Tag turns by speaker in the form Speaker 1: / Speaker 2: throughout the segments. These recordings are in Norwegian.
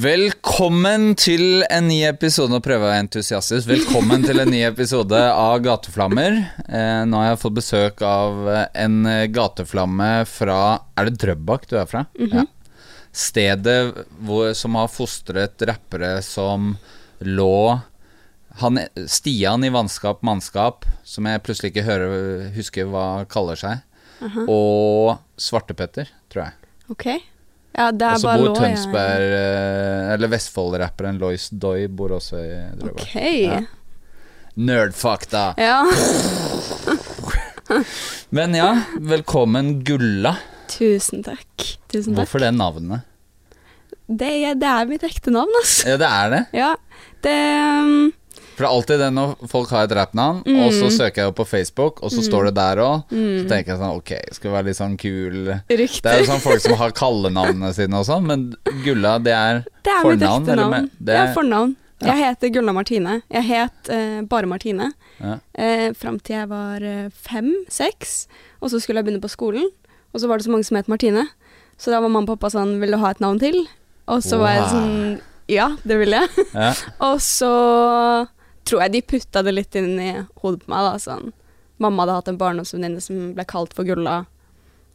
Speaker 1: Velkommen til en ny episode av prøver å være entusiastisk. Velkommen til en ny episode av Gateflammer. Eh, nå har jeg fått besøk av en gateflamme fra Er det Drøbak du er fra? ja. Stedet hvor, som har fostret rappere som lå han, Stian i Vannskap Mannskap, som jeg plutselig ikke hører, husker hva kaller seg, og Svartepetter, tror jeg.
Speaker 2: Ok. Ja, det er
Speaker 1: Og så
Speaker 2: bare
Speaker 1: bor
Speaker 2: lå,
Speaker 1: Tønsberg ja. Eller Vestfold-rapperen Lois Doy bor også i Drøbak.
Speaker 2: Okay.
Speaker 1: Ja. Nerdfakta.
Speaker 2: Ja.
Speaker 1: Men ja, velkommen Gulla.
Speaker 2: Tusen takk. Tusen takk.
Speaker 1: Hvorfor det navnet?
Speaker 2: Det, er- det er mitt ekte navn, altså.
Speaker 1: Ja, det er det.
Speaker 2: Ja, det um,
Speaker 1: For det er alltid det når folk har et rappnavn, og
Speaker 2: Mm.
Speaker 1: så søker jeg opp på Facebook, og så står det der òg. Så tenker jeg sånn Ok, skal være litt sånn kul Det er jo sånn folk som har kallenavnene sine og sånn, men Gulla, det er
Speaker 2: Det er mitt
Speaker 1: fornavn?
Speaker 2: ekte
Speaker 1: eller
Speaker 2: navn.
Speaker 1: med- det er-
Speaker 2: fornavn.
Speaker 1: Ja.
Speaker 2: Jeg heter Gulla Martine. Jeg het uh, bare Martine
Speaker 1: Ja.
Speaker 2: Uh, fram til jeg var eh, fem-seks. Og så skulle jeg begynne på skolen, og så var det så mange som het Martine. Så da var mamma og pappa sånn Vil du ha et navn til? Og så var jeg sånn Ja, det vil jeg.
Speaker 1: ja.
Speaker 2: Og så tror jeg de putta det litt inn i hodet på meg, da. Sånn. Mamma hadde hatt en barndomsvenninne som ble kalt for Gulla.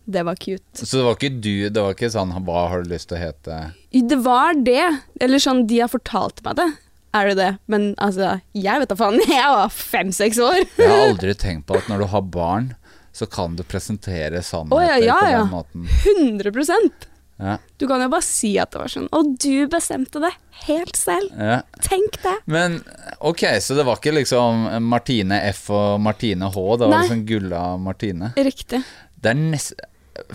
Speaker 2: Det var cute.
Speaker 1: Så det var ikke du, det var ikke sånn Hva har du lyst til å hete?
Speaker 2: Det var det. Eller sånn, de har fortalt meg det. Er det det? Men altså, jeg vet da faen. Jeg var fem-seks år.
Speaker 1: Jeg har aldri tenkt på at når du har barn, så kan du presentere sannheter
Speaker 2: oh, ja, ja,
Speaker 1: på
Speaker 2: ja.
Speaker 1: den måten.
Speaker 2: 100
Speaker 1: Ja,
Speaker 2: Du kan jo bare si at det var sånn. Og du bestemte det helt selv.
Speaker 1: ja.
Speaker 2: Tenk det.
Speaker 1: Men ok, så det var ikke liksom Martine F og Martine H, det var
Speaker 2: Nei.
Speaker 1: liksom Gulla Martine.
Speaker 2: Riktig.
Speaker 1: Det er nest...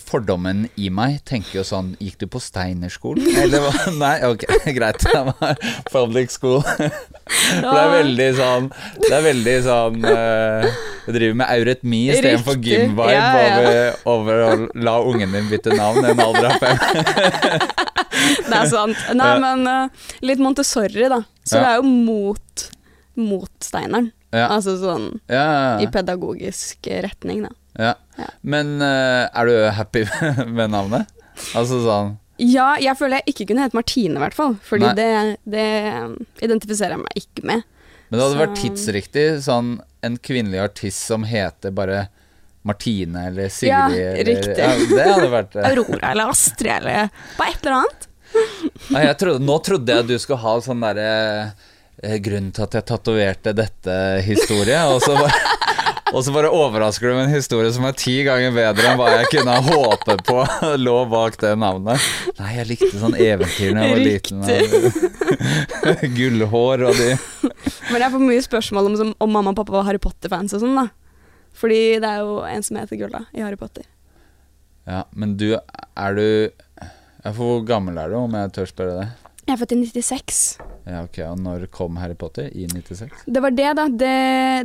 Speaker 1: Fordommen i meg tenker jo sånn Gikk du på Steinerskolen? Eller hva? Nei, ok, greit. Det var public school. For det er veldig sånn Det er veldig sånn uh, Du driver med eurytmi istedenfor gymvibe
Speaker 2: Ja, ja.
Speaker 1: over, over å la ungen din bytte navn i en alder av fem.
Speaker 2: Det er sant. Nei, men eh, litt Montessori, da. Så
Speaker 1: Ja.
Speaker 2: det er jo mot, mot Steineren. Altså sånn i pedagogisk retning, da.
Speaker 1: ja.
Speaker 2: Ja.
Speaker 1: Men eh, er du happy med navnet? Altså sånn
Speaker 2: Ja, jeg føler jeg ikke kunne hete Martine, i hvert fall. Fordi det, det identifiserer jeg meg ikke med.
Speaker 1: Men det hadde
Speaker 2: Så-
Speaker 1: vært tidsriktig, sånn en kvinnelig artist som heter bare Martine eller Sigrid
Speaker 2: Ja,
Speaker 1: eller,
Speaker 2: riktig.
Speaker 1: Ja, det hadde vært eh,
Speaker 2: Aurora eller Astrid eller bare et eller annet.
Speaker 1: Nei, jeg trodde, Nå trodde jeg du skulle ha sånn derre eh, Grunnen til at jeg tatoverte dette-historie, og så bare og så bare overrasker du med en historie som er ti ganger bedre enn hva jeg kunne håpe på lå bak det navnet. Nei, jeg likte sånn eventyr da jeg var liten. Gullhår og de
Speaker 2: Men jeg får mye spørsmål om, om mamma og pappa var Harry Potter-fans og sånn, da. Fordi det er jo en som heter Gulla i Harry Potter.
Speaker 1: Ja, men du, er du ja, for Hvor gammel er du, om jeg tør spørre det?
Speaker 2: Jeg er født i 96.
Speaker 1: Ja, ok, Og når kom Harry Potter? I 96?
Speaker 2: Det var det, da. Det,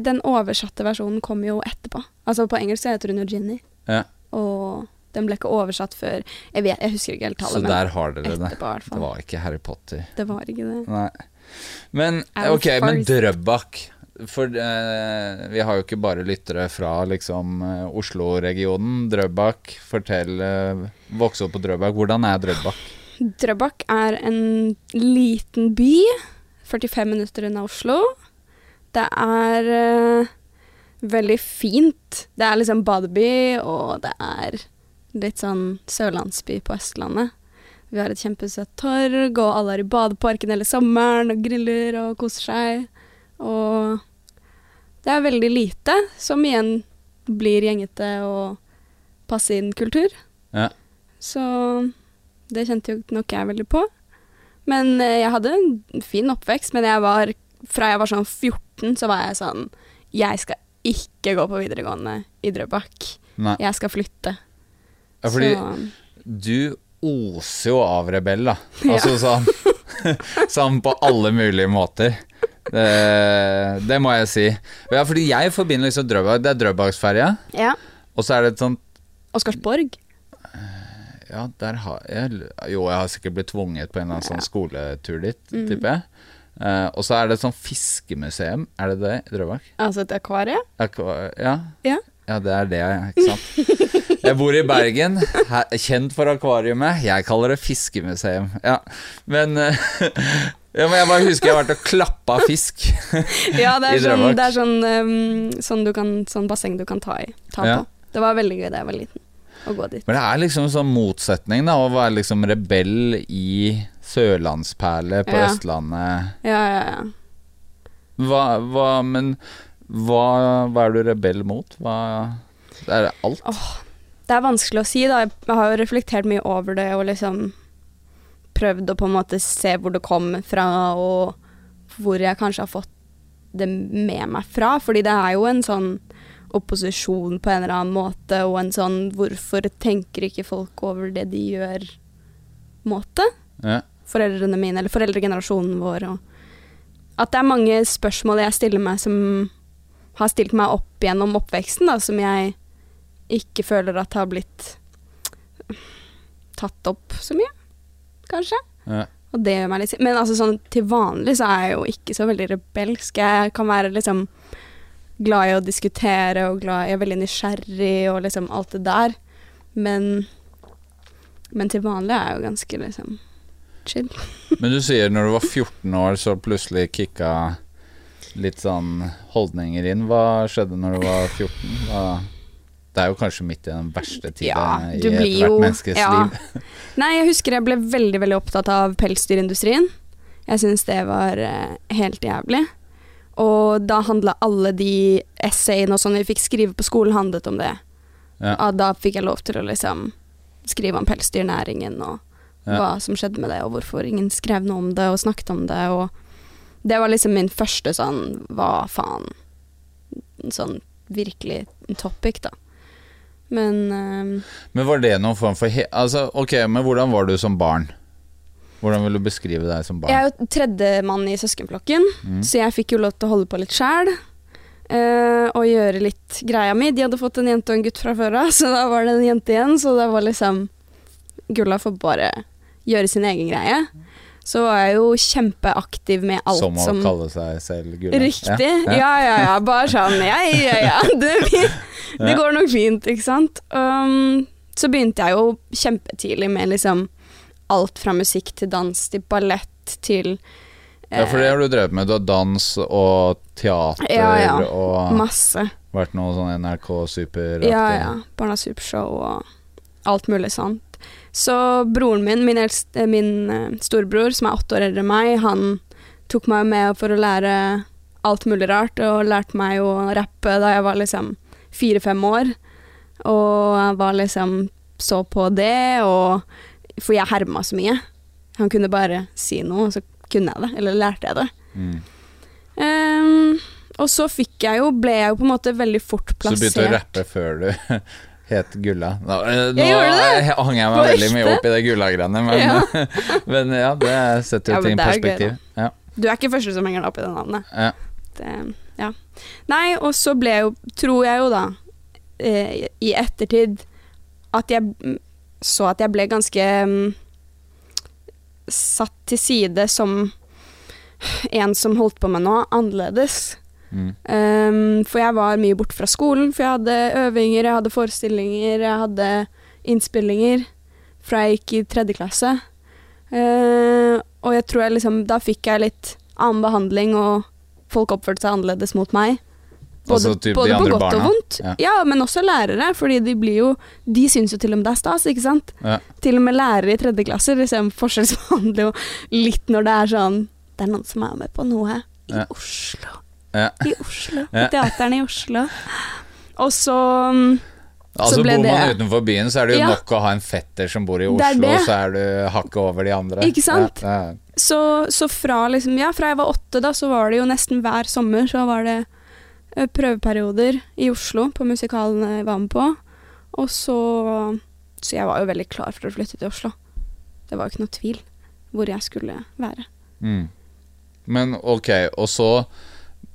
Speaker 2: den oversatte versjonen kom jo etterpå. Altså På engelsk heter hun jo Ginny,
Speaker 1: Ja,
Speaker 2: og den ble ikke oversatt før Jeg vet, jeg husker ikke helt tallet, Så
Speaker 1: der har dere det. Det var ikke Harry Potter.
Speaker 2: det var ikke det.
Speaker 1: Nei. Men
Speaker 2: was
Speaker 1: ok, men. Drøbak For eh, vi har jo ikke bare lyttere fra liksom eh, Oslo-regionen. Drøbak, fortell eh, Vokse opp på Drøbak. Hvordan er Drøbak?
Speaker 2: Drøbak er en liten by. 45 minutter unna Oslo. Det er uh, veldig fint. Det er liksom badeby, og det er litt sånn sørlandsby på Østlandet. Vi har et kjempesøtt torg, og alle er i badeparken hele sommeren og griller og koser seg. Og det er veldig lite, som igjen blir gjengete og passe inn kultur.
Speaker 1: Ja.
Speaker 2: Så det kjente jo nok jeg veldig på. Men eh, jeg hadde en fin oppvekst, men jeg var, fra jeg var sånn 14, så var jeg sånn Jeg skal ikke gå på videregående i Drøbak.
Speaker 1: Nei.
Speaker 2: Jeg skal flytte.
Speaker 1: Ja, fordi
Speaker 2: så
Speaker 1: du oser jo av rebell, da. Altså sånn Sånn på alle mulige måter. Det, det må jeg si. Ja, fordi jeg forbinder liksom Drøbak Det er Drøbaksferja,
Speaker 2: Ja.
Speaker 1: og så er det et sånt
Speaker 2: Oscarsborg.
Speaker 1: Ja, der har jeg Jo, jeg har sikkert blitt tvunget på en eller annen sånn skoletur dit,
Speaker 2: Mm.
Speaker 1: tipper jeg. Uh, og så er det et sånt fiskemuseum. Er det det i Drøbak?
Speaker 2: Altså et akvarie.
Speaker 1: Akvar Ja.
Speaker 2: Ja.
Speaker 1: ja, det er det, ikke sant. Jeg bor i Bergen, kjent for akvariumet. Jeg kaller det fiskemuseum. Ja, men eh, Ja, men jeg bare husker jeg har vært og klappa fisk.
Speaker 2: Ja, det er sånn, det er sånn, um, sånn, du kan, sånn basseng du kan ta i. Ta
Speaker 1: Ja.
Speaker 2: på. Det var veldig gøy da jeg var liten, å gå dit.
Speaker 1: Men det er liksom en sånn motsetning, da, å være liksom rebell i sørlandsperle på
Speaker 2: Ja.
Speaker 1: Østlandet.
Speaker 2: Ja, ja, ja.
Speaker 1: Hva, hva Men hva, hva er du rebell mot? Hva Det er alt?
Speaker 2: Det er vanskelig å si, da. Jeg har jo reflektert mye over det og liksom prøvd å på en måte se hvor det kom fra, og hvor jeg kanskje har fått det med meg fra. Fordi det er jo en sånn opposisjon på en eller annen måte, og en sånn 'hvorfor tenker ikke folk over det de gjør?'-måte.
Speaker 1: Ja.
Speaker 2: Foreldrene mine, eller foreldregenerasjonen vår. Og at det er mange spørsmål jeg stiller meg som har stilt meg opp gjennom oppveksten, da, som jeg ikke føler at har blitt tatt opp så mye, kanskje.
Speaker 1: Ja.
Speaker 2: Og det gjør meg litt Men altså sånn til vanlig så er jeg jo ikke så veldig rebelsk. Jeg kan være liksom glad i å diskutere og glad Jeg er veldig nysgjerrig og liksom alt det der. Men Men til vanlig er jeg jo ganske liksom chill.
Speaker 1: Men du sier når du var 14 år, så plutselig kicka litt sånn holdninger inn. Hva skjedde når du var 14? Hva det er jo kanskje midt i den verste tida
Speaker 2: Ja,
Speaker 1: i ethvert menneskes
Speaker 2: ja.
Speaker 1: liv.
Speaker 2: Nei, jeg husker jeg ble veldig, veldig opptatt av pelsdyrindustrien. Jeg syns det var eh, helt jævlig. Og da handla alle de essayene og sånn vi fikk skrive på skolen, handlet om det.
Speaker 1: Ja.
Speaker 2: Og da fikk jeg lov til å liksom skrive om pelsdyrnæringen og
Speaker 1: Ja.
Speaker 2: hva som skjedde med det, og hvorfor ingen skrev noe om det og snakket om det. Og det var liksom min første sånn hva faen Sånn virkelig topic, da. Men eh,
Speaker 1: Men var det noen form for Altså, ok, men hvordan var du som barn? Hvordan vil du beskrive deg som barn?
Speaker 2: Jeg er jo tredjemann i søskenflokken,
Speaker 1: Mm.
Speaker 2: så jeg fikk jo lov til å holde på litt sjæl. Uh, og gjøre litt greia mi. De hadde fått en jente og en gutt fra før av, så da var det en jente igjen. Så det var liksom Gulla får bare gjøre sin egen greie. Så var jeg jo kjempeaktiv med alt
Speaker 1: som
Speaker 2: som,
Speaker 1: å kalle seg selv Gulla?
Speaker 2: Riktig. Ja, ja, ja. Bare sånn ja, ja, ja. Det, det går nok fint, ikke sant. Um, så begynte jeg jo kjempetidlig med liksom alt fra musikk til dans til ballett til
Speaker 1: Ja, for det har du drevet med. Du har dans og teater
Speaker 2: Ja, ja.
Speaker 1: og
Speaker 2: masse.
Speaker 1: vært noe sånn NRK Super-aktig.
Speaker 2: Ja, ja. Barna Supershow og alt mulig sånt. Så broren min, min, eldste, min eh, storebror, som er åtte år eldre enn meg, han tok meg med for å lære alt mulig rart, og lærte meg å rappe da jeg var liksom fire-fem år. Og jeg var liksom så på det, og For jeg herma så mye. Han kunne bare si noe, og så kunne jeg det. Eller lærte jeg det.
Speaker 1: Mm.
Speaker 2: Um, og så fikk jeg jo, ble jeg jo på en måte veldig fort plassert.
Speaker 1: Så du begynte å rappe før du het Gulla? Nå, eh, nå
Speaker 2: Jeg
Speaker 1: hang jeg meg veldig mye opp i det Gulla-greiene, men ja. men ja, det setter jo
Speaker 2: Ja,
Speaker 1: ting i
Speaker 2: er
Speaker 1: perspektiv. Ja,
Speaker 2: Du er ikke første som henger deg opp i det navnet.
Speaker 1: ja.
Speaker 2: Det, ja. Nei, og så ble jeg jo, tror jeg jo da, eh, i ettertid, at jeg så at jeg ble ganske um, satt til side som en som holdt på med noe annerledes.
Speaker 1: Mm.
Speaker 2: Um, for jeg var mye borte fra skolen, for jeg hadde øvinger, jeg hadde forestillinger, jeg hadde innspillinger fra jeg gikk i tredje klasse. Uh, og jeg tror jeg liksom Da fikk jeg litt annen behandling, og folk oppførte seg annerledes mot meg. Både,
Speaker 1: Altså typ
Speaker 2: både på godt
Speaker 1: barna?
Speaker 2: og vondt.
Speaker 1: Ja.
Speaker 2: Ja. men også lærere, fordi de blir jo De syns jo til og med det er stas, ikke sant?
Speaker 1: Ja.
Speaker 2: Til og med lærere i tredje klasse liksom, forskjellsbehandler jo litt når det er sånn Det er noen som er med på noe i
Speaker 1: Ja.
Speaker 2: Oslo.
Speaker 1: Ja.
Speaker 2: I Oslo.
Speaker 1: Ja.
Speaker 2: I teaterne i Oslo. Og så mm,
Speaker 1: Altså Bor man
Speaker 2: det-
Speaker 1: utenfor byen, så er det jo
Speaker 2: Ja.
Speaker 1: nok å ha en fetter som bor i
Speaker 2: Det
Speaker 1: Oslo,
Speaker 2: det.
Speaker 1: så er du hakket over de andre.
Speaker 2: Ikke sant?
Speaker 1: Ja, ja.
Speaker 2: Så, så fra liksom Ja, fra jeg var åtte, da, så var det jo nesten hver sommer så var det prøveperioder i Oslo på musikalen jeg var med på. Og så Så jeg var jo veldig klar for å flytte til Oslo. Det var jo ikke noe tvil hvor jeg skulle være.
Speaker 1: Mm. Men ok, og så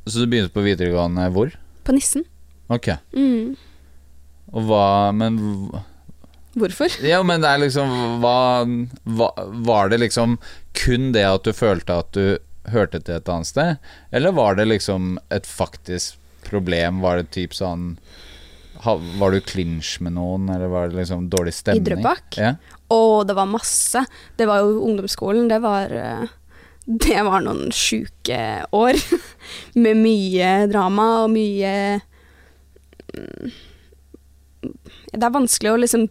Speaker 1: Så du begynte på videregående hvor?
Speaker 2: På Nissen.
Speaker 1: Ok.
Speaker 2: Mm.
Speaker 1: Og hva Men
Speaker 2: Hvorfor?
Speaker 1: Ja, men det er liksom hva, hva Var det liksom kun det at du følte at du hørte til et annet sted, eller var det liksom et faktisk problem? Var det typ sånn Var du clinch med noen, eller var det liksom dårlig stemning?
Speaker 2: Drøbak?
Speaker 1: Ja.
Speaker 2: Og det var masse. Det var jo ungdomsskolen. Det var eh, Det var noen sjuke år. Med mye drama og mye mm, Det er vanskelig å liksom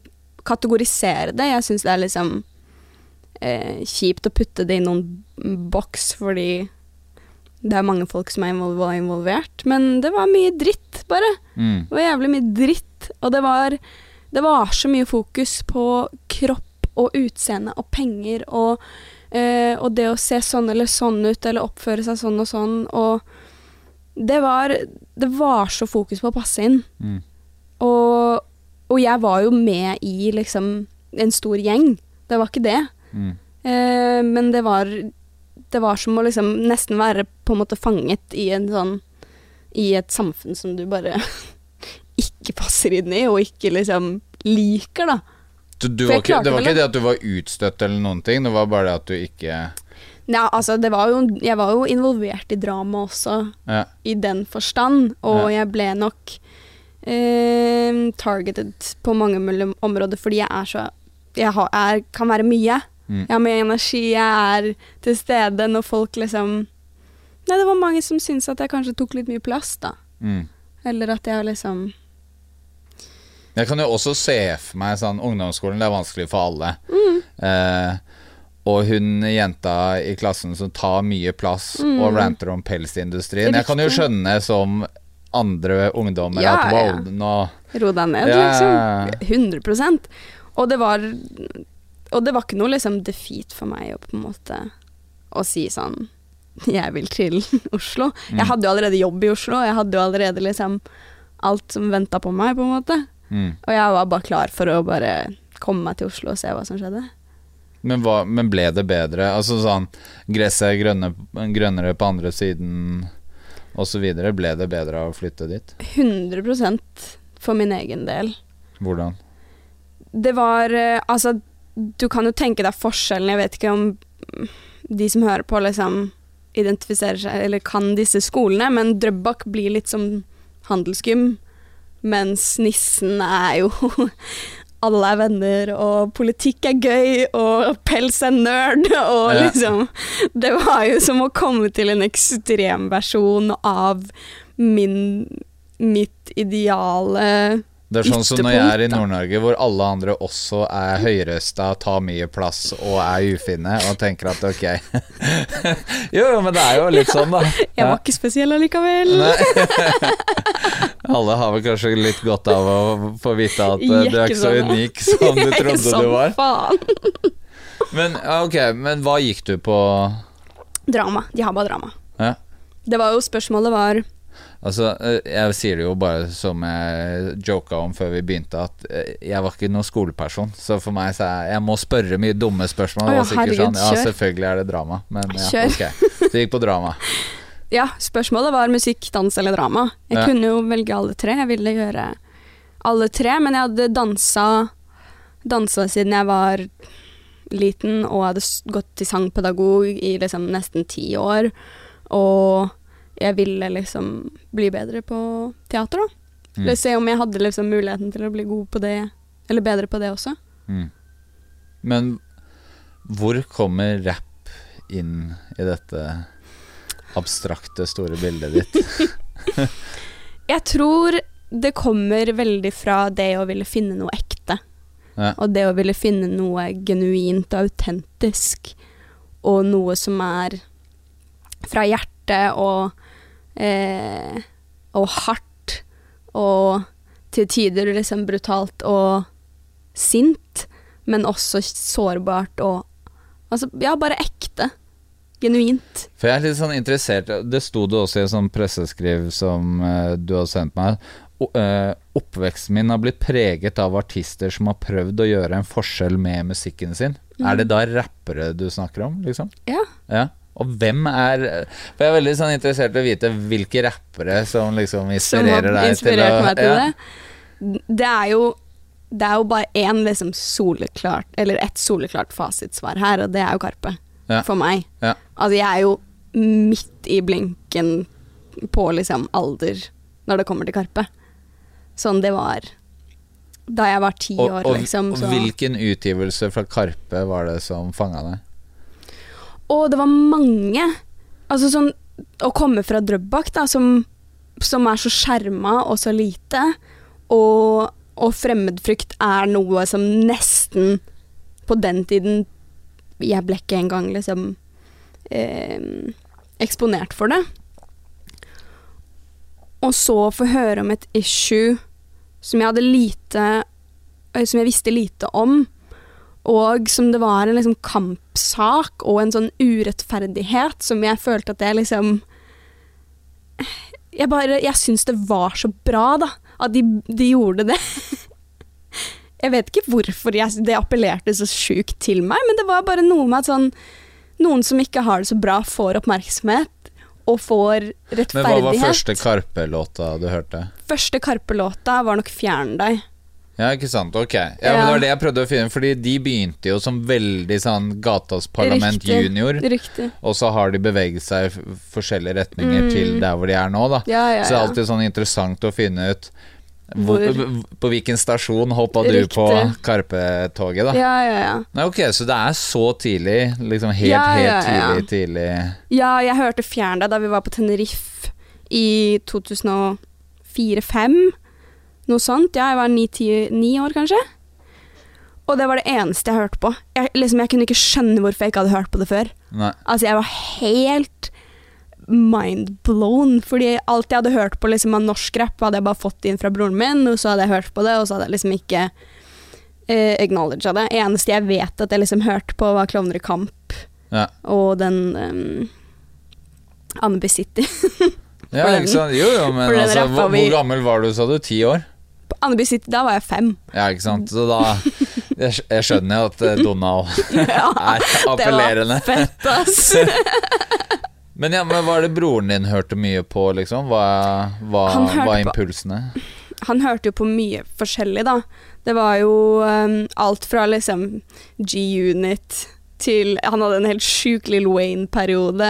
Speaker 2: kategorisere det. Jeg syns det er liksom eh, kjipt å putte det i noen boks, fordi det er mange folk som er var involvert. Men det var mye dritt, bare.
Speaker 1: Mm.
Speaker 2: Det var jævlig mye dritt, og det var, det var så mye fokus på kropp og utseende og penger og, eh, og det å se sånn eller sånn ut eller oppføre seg sånn og sånn, og det var, det var så fokus på å passe inn.
Speaker 1: Mm.
Speaker 2: Og, og jeg var jo med i liksom en stor gjeng, det var ikke det.
Speaker 1: Mm.
Speaker 2: Eh, men det var, det var som å liksom nesten være på en måte fanget i en sånn I et samfunn som du bare ikke passer inn i, og ikke liksom liker, da.
Speaker 1: Du, du var ikke, det var ikke
Speaker 2: det.
Speaker 1: at du var utstøtt eller noen ting, det var bare det at du ikke
Speaker 2: Ja, altså, det var jo Jeg var jo involvert i drama også,
Speaker 1: Ja.
Speaker 2: i den forstand, og
Speaker 1: Ja.
Speaker 2: jeg ble nok eh, targeted på mange områder fordi jeg er så Jeg har, er, kan være mye.
Speaker 1: Mm.
Speaker 2: Jeg har mye energi, jeg er til stede når folk liksom Nei, det var mange som syntes at jeg kanskje tok litt mye plass, da.
Speaker 1: mm.
Speaker 2: Eller at jeg liksom
Speaker 1: Jeg kan jo også se for meg sånn Ungdomsskolen, det er vanskelig for alle.
Speaker 2: Mm.
Speaker 1: Eh, og hun jenta i klassen som tar mye plass og ranter om pelsindustrien. Jeg kan jo
Speaker 2: Mm.
Speaker 1: Skjønne som andre ungdommer
Speaker 2: Ja,
Speaker 1: at wow,
Speaker 2: ja.
Speaker 1: nå
Speaker 2: Ro deg ned,
Speaker 1: Ja.
Speaker 2: liksom. 100% Og det var Og det var ikke noe liksom defeat for meg å på en måte Å si sånn Jeg vil til Oslo.
Speaker 1: Mm.
Speaker 2: Jeg hadde jo allerede jobb i Oslo, jeg hadde jo allerede liksom alt som venta på meg, på en måte.
Speaker 1: mm.
Speaker 2: Og jeg var bare klar for å bare komme meg til Oslo og se hva som skjedde.
Speaker 1: men, hva, men ble det bedre? Altså sånn Gresset er grønne, grønnere på andre siden osv. Ble det bedre av å flytte dit?
Speaker 2: 100% for min egen del.
Speaker 1: Hvordan?
Speaker 2: Det var eh, Altså, du kan jo tenke deg forskjellen. Jeg vet ikke om de som hører på, liksom identifiserer seg eller kan disse skolene, men Drøbak blir litt som handelsgym, mens Nissen er jo alle er venner, og politikk er gøy, og pels er nerd, og liksom Det var jo som å komme til en ekstremversjon av min mitt ideale
Speaker 1: Det er sånn som når jeg er i Nord-Norge, hvor alle andre også er høyrøsta, tar mye plass og er ufine, og tenker at ok Jo, jo, men det er jo litt sånn, da.
Speaker 2: Jeg var ikke spesiell allikevel.
Speaker 1: Alle har vel kanskje litt godt av å få vite at eh, du er ikke så
Speaker 2: sånn,
Speaker 1: unik som du trodde du var. Men ok, men hva gikk du på
Speaker 2: Drama. De har bare drama.
Speaker 1: Ja.
Speaker 2: Det var jo Spørsmålet var
Speaker 1: Altså, eh, jeg sier det jo bare som jeg joka om før vi begynte, at eh, jeg var ikke noen skoleperson. Så for meg så er jeg må spørre mye dumme spørsmål.
Speaker 2: Oh, ja, herregud,
Speaker 1: sånn, ja, selvfølgelig er det drama, men ja,
Speaker 2: Kjør.
Speaker 1: ok. Så jeg gikk på drama.
Speaker 2: Ja, spørsmålet var musikk, dans eller drama. Jeg
Speaker 1: Ja.
Speaker 2: kunne jo velge alle tre. Jeg ville gjøre alle tre, men jeg hadde dansa Dansa siden jeg var liten, og hadde gått til sangpedagog i liksom nesten ti år. Og jeg ville liksom bli bedre på teater, da.
Speaker 1: Mm.
Speaker 2: Eller se om jeg hadde liksom muligheten til å bli god på det, eller bedre på det også.
Speaker 1: Mm. Men hvor kommer rapp inn i dette abstrakte, store bildet ditt?
Speaker 2: Jeg tror det kommer veldig fra det å ville finne noe ekte.
Speaker 1: Ja.
Speaker 2: Og det å ville finne noe genuint og autentisk. Og noe som er fra hjertet og eh, Og hardt. Og til tider liksom brutalt og sint. Men også sårbart og Altså, ja, bare ekte. Genuint.
Speaker 1: For jeg er litt sånn interessert Det sto det også i en sånn presseskriv som uh, du har sendt meg. Eh, oppveksten min har blitt preget av artister som har prøvd å gjøre en forskjell med musikken sin. Er det da rappere du snakker om, liksom?
Speaker 2: Ja.
Speaker 1: Ja. Og hvem er For jeg er veldig sånn interessert i å vite hvilke rappere som liksom inspirerer
Speaker 2: har
Speaker 1: deg til å
Speaker 2: meg til
Speaker 1: ja.
Speaker 2: det. Det er jo det er jo bare én liksom soleklart Eller ett soleklart fasitsvar her, og det er jo Karpe.
Speaker 1: Ja.
Speaker 2: For meg.
Speaker 1: Ja.
Speaker 2: Altså, jeg er jo midt i blinken på liksom alder når det kommer til Karpe. Sånn det var da jeg var ti år,
Speaker 1: og,
Speaker 2: liksom.
Speaker 1: og hvilken utgivelse fra Karpe var det som fanga deg?
Speaker 2: Og det var mange. Altså sånn Å komme fra Drøbak, da, som, som er så skjerma og så lite, og, og fremmedfrykt er noe som nesten På den tiden Jeg ble ikke engang liksom eh, eksponert for det. Og så få høre om et issue som jeg hadde lite eh, Som jeg visste lite om. Og som det var en liksom kampsak og en sånn urettferdighet som jeg følte at jeg liksom Jeg bare Jeg syns det var så bra, da. At de, de gjorde det. jeg vet ikke hvorfor jeg, det appellerte så sjukt til meg, men det var bare noe med at sånn Noen som ikke har det så bra, får oppmerksomhet og får rettferdighet.
Speaker 1: Men hva var første Karpe-låta du hørte?
Speaker 2: Første Karpe-låta var nok 'Fjern deg'.
Speaker 1: Ja, ikke sant. Ok. Ja,
Speaker 2: Ja.
Speaker 1: men Det var det jeg prøvde å finne, fordi de begynte jo som veldig sånn Gatas Parlament
Speaker 2: Riktig.
Speaker 1: junior,
Speaker 2: Riktig.
Speaker 1: og så har de beveget seg i forskjellige retninger
Speaker 2: Mm.
Speaker 1: til der hvor de er nå, da.
Speaker 2: Ja,
Speaker 1: Så det er alltid sånn interessant å finne ut hvor, På hvilken stasjon hoppa du på Karpe-toget, da?
Speaker 2: Ja, ja, ja.
Speaker 1: Nei, ok, så det er så tidlig, liksom helt,
Speaker 2: Ja, ja,
Speaker 1: helt tidlig, tidlig
Speaker 2: Ja, jeg hørte Fjern deg da vi var på Tenerife i 2004-2005. Noe sånt. Ja, jeg var ni år, kanskje. Og det var det eneste jeg hørte på. Jeg, liksom, jeg kunne ikke skjønne hvorfor jeg ikke hadde hørt på det før.
Speaker 1: Nei.
Speaker 2: Altså, jeg var helt mindblown, fordi alt jeg hadde hørt på liksom, av norsk rap, hadde jeg bare fått inn fra broren min, og så hadde jeg hørt på det, og så hadde jeg liksom ikke uh, acknowledga det. Eneste jeg vet at jeg liksom hørte på, var Klovner i kamp
Speaker 1: Ja.
Speaker 2: og den um, Andeby City.
Speaker 1: Ja, ikke sant? Jo, jo, men altså, hvor, hvor gammel var du, sa du? Ti år?
Speaker 2: Andeby City, da var jeg fem.
Speaker 1: Ja, ikke sant. Så da Jeg, skjønner jo at eh, Donald
Speaker 2: Ja,
Speaker 1: er appellerende.
Speaker 2: Det var fett, ass.
Speaker 1: Men ja, men var det broren din hørte mye på, liksom? Hva, hva var impulsene? på-?
Speaker 2: Han hørte jo på mye forskjellig, da. Det var jo um, alt fra liksom G-Unit til Han hadde en helt sjuk Lill Wayne-periode.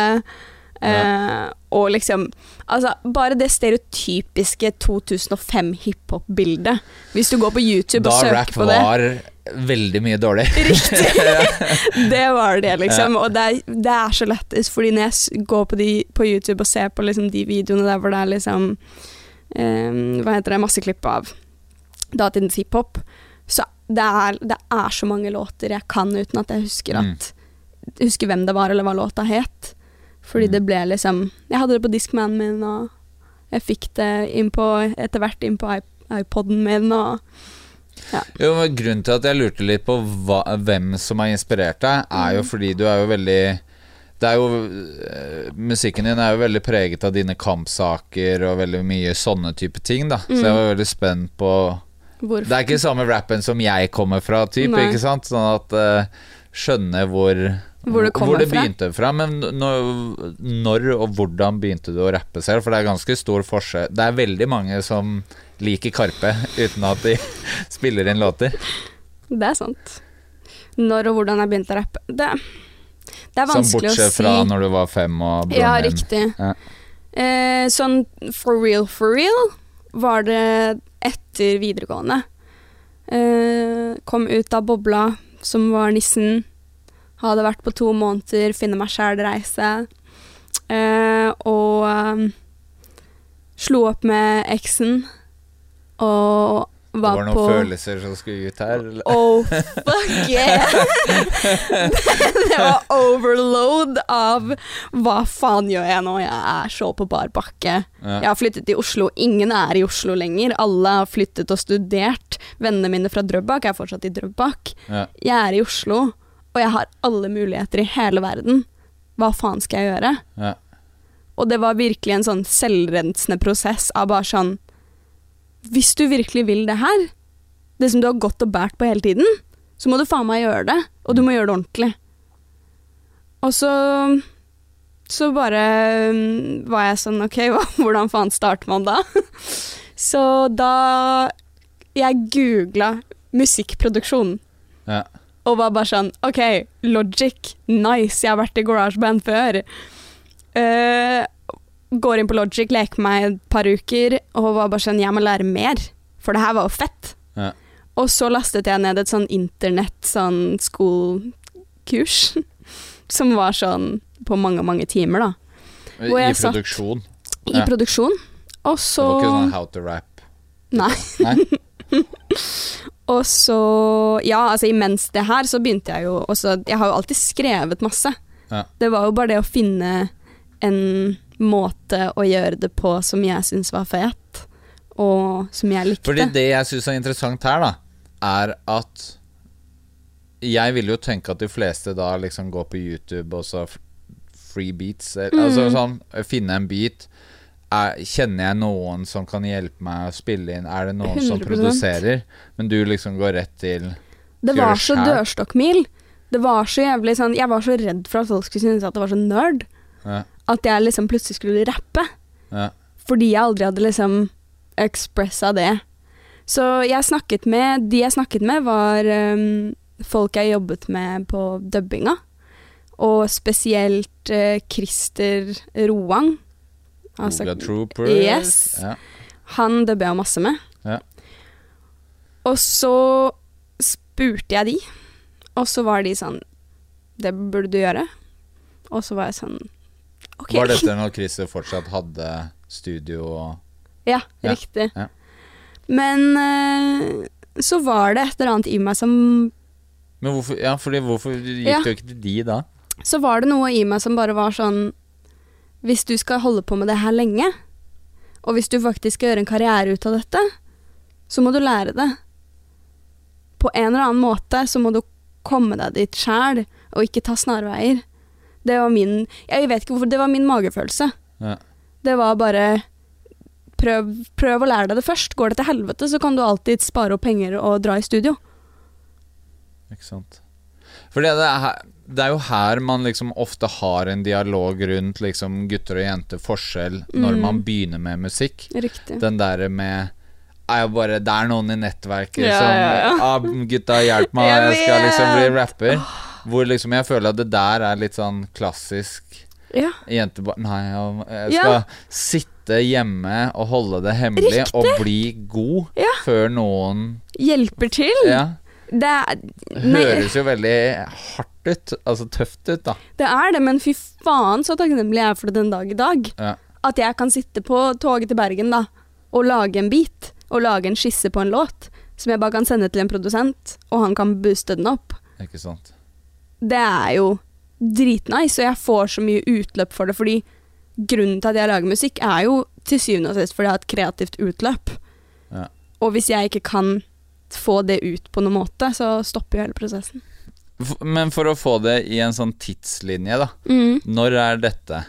Speaker 2: Eh, og liksom Altså, bare det stereotypiske 2005 hiphop-bildet. Hvis du går på YouTube
Speaker 1: Da
Speaker 2: og søker på det Da rap
Speaker 1: var veldig mye dårlig.
Speaker 2: Riktig! det var det, liksom. Og det er, det er så lættis, fordi når jeg går på, de, på YouTube og ser på liksom de videoene der hvor det er liksom um, Hva heter det, masse klipp av datidens hiphop, så det er, det er så mange låter jeg kan uten at jeg husker
Speaker 1: Mm.
Speaker 2: Husker hvem det var, eller hva låta het. Fordi
Speaker 1: Mm.
Speaker 2: det ble liksom Jeg hadde det på diskmanen min, og jeg fikk det inn på, etter hvert inn på iP- iPoden min, og
Speaker 1: Jo, men Grunnen til at jeg lurte litt på hva, hvem som har inspirert deg, er
Speaker 2: Mm.
Speaker 1: jo fordi du er jo veldig det er jo, eh, Musikken din er jo veldig preget av dine kampsaker og veldig mye sånne type ting. da Så jeg
Speaker 2: Mm.
Speaker 1: var veldig spent på
Speaker 2: hvorfor
Speaker 1: Det er ikke samme rappen som jeg kommer fra, type,
Speaker 2: Nei.
Speaker 1: ikke sant? Sånn at uh, Skjønne hvor
Speaker 2: Hvor det kommer fra.
Speaker 1: begynte fra. Men når, når og hvordan begynte du å rappe selv? For det er ganske stor forskjell. Det er veldig mange som liker Karpe uten at de spiller inn låter.
Speaker 2: Det er sant. Når og hvordan jeg begynte å rappe Det, det er
Speaker 1: Sånn
Speaker 2: vanskelig å si.
Speaker 1: Som bortsett fra når du var fem og broren
Speaker 2: Ja, riktig.
Speaker 1: Ja.
Speaker 2: Eh, sånn for real, for real var det etter videregående. Eh, kom ut av bobla som var nissen. Hadde vært på to måneder, finne meg sjæl-reise. Eh, og um, slo opp med eksen. Og var,
Speaker 1: Det
Speaker 2: var,
Speaker 1: var noen
Speaker 2: på
Speaker 1: følelser som skulle ut her? eller?
Speaker 2: Oh, fuck yeah! det, det var overload av hva faen gjør jeg nå? Jeg er så på bar bakke.
Speaker 1: Ja.
Speaker 2: Jeg har flyttet til Oslo. Ingen er i Oslo lenger. Alle har flyttet og studert. Vennene mine fra Drøbak er fortsatt i Drøbak.
Speaker 1: Ja.
Speaker 2: Jeg er i Oslo, og jeg har alle muligheter i hele verden. Hva faen skal jeg gjøre?
Speaker 1: Ja.
Speaker 2: Og det var virkelig en sånn selvrensende prosess av bare sånn Hvis du virkelig vil det her, det som du har gått og båret på hele tiden, så må du faen meg gjøre det. Og du må gjøre det ordentlig. Og så Så bare mm, var jeg sånn OK, hvordan faen starter man da? så da Jeg googla musikkproduksjon. Og var bare sånn OK, Logic, nice, jeg har vært i GarageBand før. Uh, går inn på Logic, leker meg et par uker, og var bare sånn Jeg må lære mer, for det her var jo fett.
Speaker 1: Ja.
Speaker 2: Og så lastet jeg ned et sånn internett, sånn school-kurs, som var sånn på mange, mange timer, da. Hvor
Speaker 1: I
Speaker 2: satt-
Speaker 1: produksjon.
Speaker 2: I
Speaker 1: Ja.
Speaker 2: produksjon. Og
Speaker 1: Det var ikke sånn how to rap.
Speaker 2: Nei.
Speaker 1: Nei?
Speaker 2: Og så Ja, altså imens det her, så begynte jeg jo også Jeg har jo alltid skrevet masse.
Speaker 1: Ja.
Speaker 2: Det var jo bare det å finne en måte å gjøre det på som jeg syns var fet, og som jeg likte.
Speaker 1: Fordi det jeg syns er interessant her, da, er at jeg vil jo tenke at de fleste da liksom går på YouTube og så free beats. eh,
Speaker 2: Mm.
Speaker 1: Altså sånn, finne en beat. Er, kjenner jeg noen som kan hjelpe meg å spille inn? Er det noen som
Speaker 2: 100%.
Speaker 1: produserer? Men du liksom går rett til
Speaker 2: det var så dørstokkmil. Det var så jævlig sånn Jeg var så redd for at folk skulle synes at det var så nerd.
Speaker 1: Ja.
Speaker 2: At jeg liksom plutselig skulle rappe.
Speaker 1: Ja.
Speaker 2: Fordi jeg aldri hadde liksom ekspressa det. Så jeg snakket med De jeg snakket med, var um, folk jeg jobbet med på dubbinga. Og spesielt uh, Christer Roang. Altså,
Speaker 1: Oga Trooper.
Speaker 2: Yes.
Speaker 1: Ja.
Speaker 2: Han dubba jeg masse med.
Speaker 1: Ja.
Speaker 2: Og så spurte jeg de, og så var de sånn Det burde du gjøre. Og så var jeg sånn OK.
Speaker 1: Var dette når Christer fortsatt hadde studio og
Speaker 2: Ja,
Speaker 1: Ja,
Speaker 2: riktig.
Speaker 1: ja.
Speaker 2: Men eh, så var det et eller annet i meg som
Speaker 1: Men hvorfor, ja, fordi hvorfor gikk
Speaker 2: Ja.
Speaker 1: du ikke til de da?
Speaker 2: Så var det noe i meg som bare var sånn Hvis du skal holde på med det her lenge, og hvis du faktisk skal gjøre en karriere ut av dette, så må du lære det. På en eller annen måte så må du komme deg dit sjæl, og ikke ta snarveier. Det var min Jeg vet ikke hvorfor, det var min magefølelse.
Speaker 1: Ja.
Speaker 2: Det var bare prøv, prøv å lære deg det først. Går det til helvete, så kan du alltid spare opp penger og dra i studio.
Speaker 1: Ikke sant. For det, er her- det er jo her man liksom ofte har en dialog rundt liksom gutter og jenter, forskjell, når
Speaker 2: Mm.
Speaker 1: man begynner med musikk.
Speaker 2: Riktig.
Speaker 1: Den derre med er jo bare, Det er noen i nettverket
Speaker 2: Ja,
Speaker 1: som
Speaker 2: ja, ja.
Speaker 1: ah, 'Gutta, hjelp meg,
Speaker 2: Jeg
Speaker 1: jeg skal liksom bli rapper'. Hvor liksom jeg føler at det der er litt sånn klassisk
Speaker 2: Ja.
Speaker 1: jentebarn Nei, jeg- skal sitte hjemme og holde det hemmelig
Speaker 2: Riktig.
Speaker 1: og bli god
Speaker 2: Ja.
Speaker 1: før noen
Speaker 2: Hjelper til.
Speaker 1: Ja.
Speaker 2: Det er nei,
Speaker 1: Høres jo veldig hardt ut. Altså tøft ut, da.
Speaker 2: Det er det, men fy faen så takknemlig jeg er for det den dag i dag.
Speaker 1: Ja.
Speaker 2: At jeg kan sitte på toget til Bergen da, og lage en beat, og lage en skisse på en låt, som jeg bare kan sende til en produsent, og han kan booste den opp.
Speaker 1: Ikke sant.
Speaker 2: Det er jo dritnice, og jeg får så mye utløp for det, fordi grunnen til at jeg lager musikk, er jo til syvende og sist fordi jeg har et kreativt utløp.
Speaker 1: Ja.
Speaker 2: Og hvis jeg ikke kan få det ut på noen måte, så stopper jo hele prosessen.
Speaker 1: Men for å få det i en sånn tidslinje, da.
Speaker 2: Mm.
Speaker 1: Når er dette?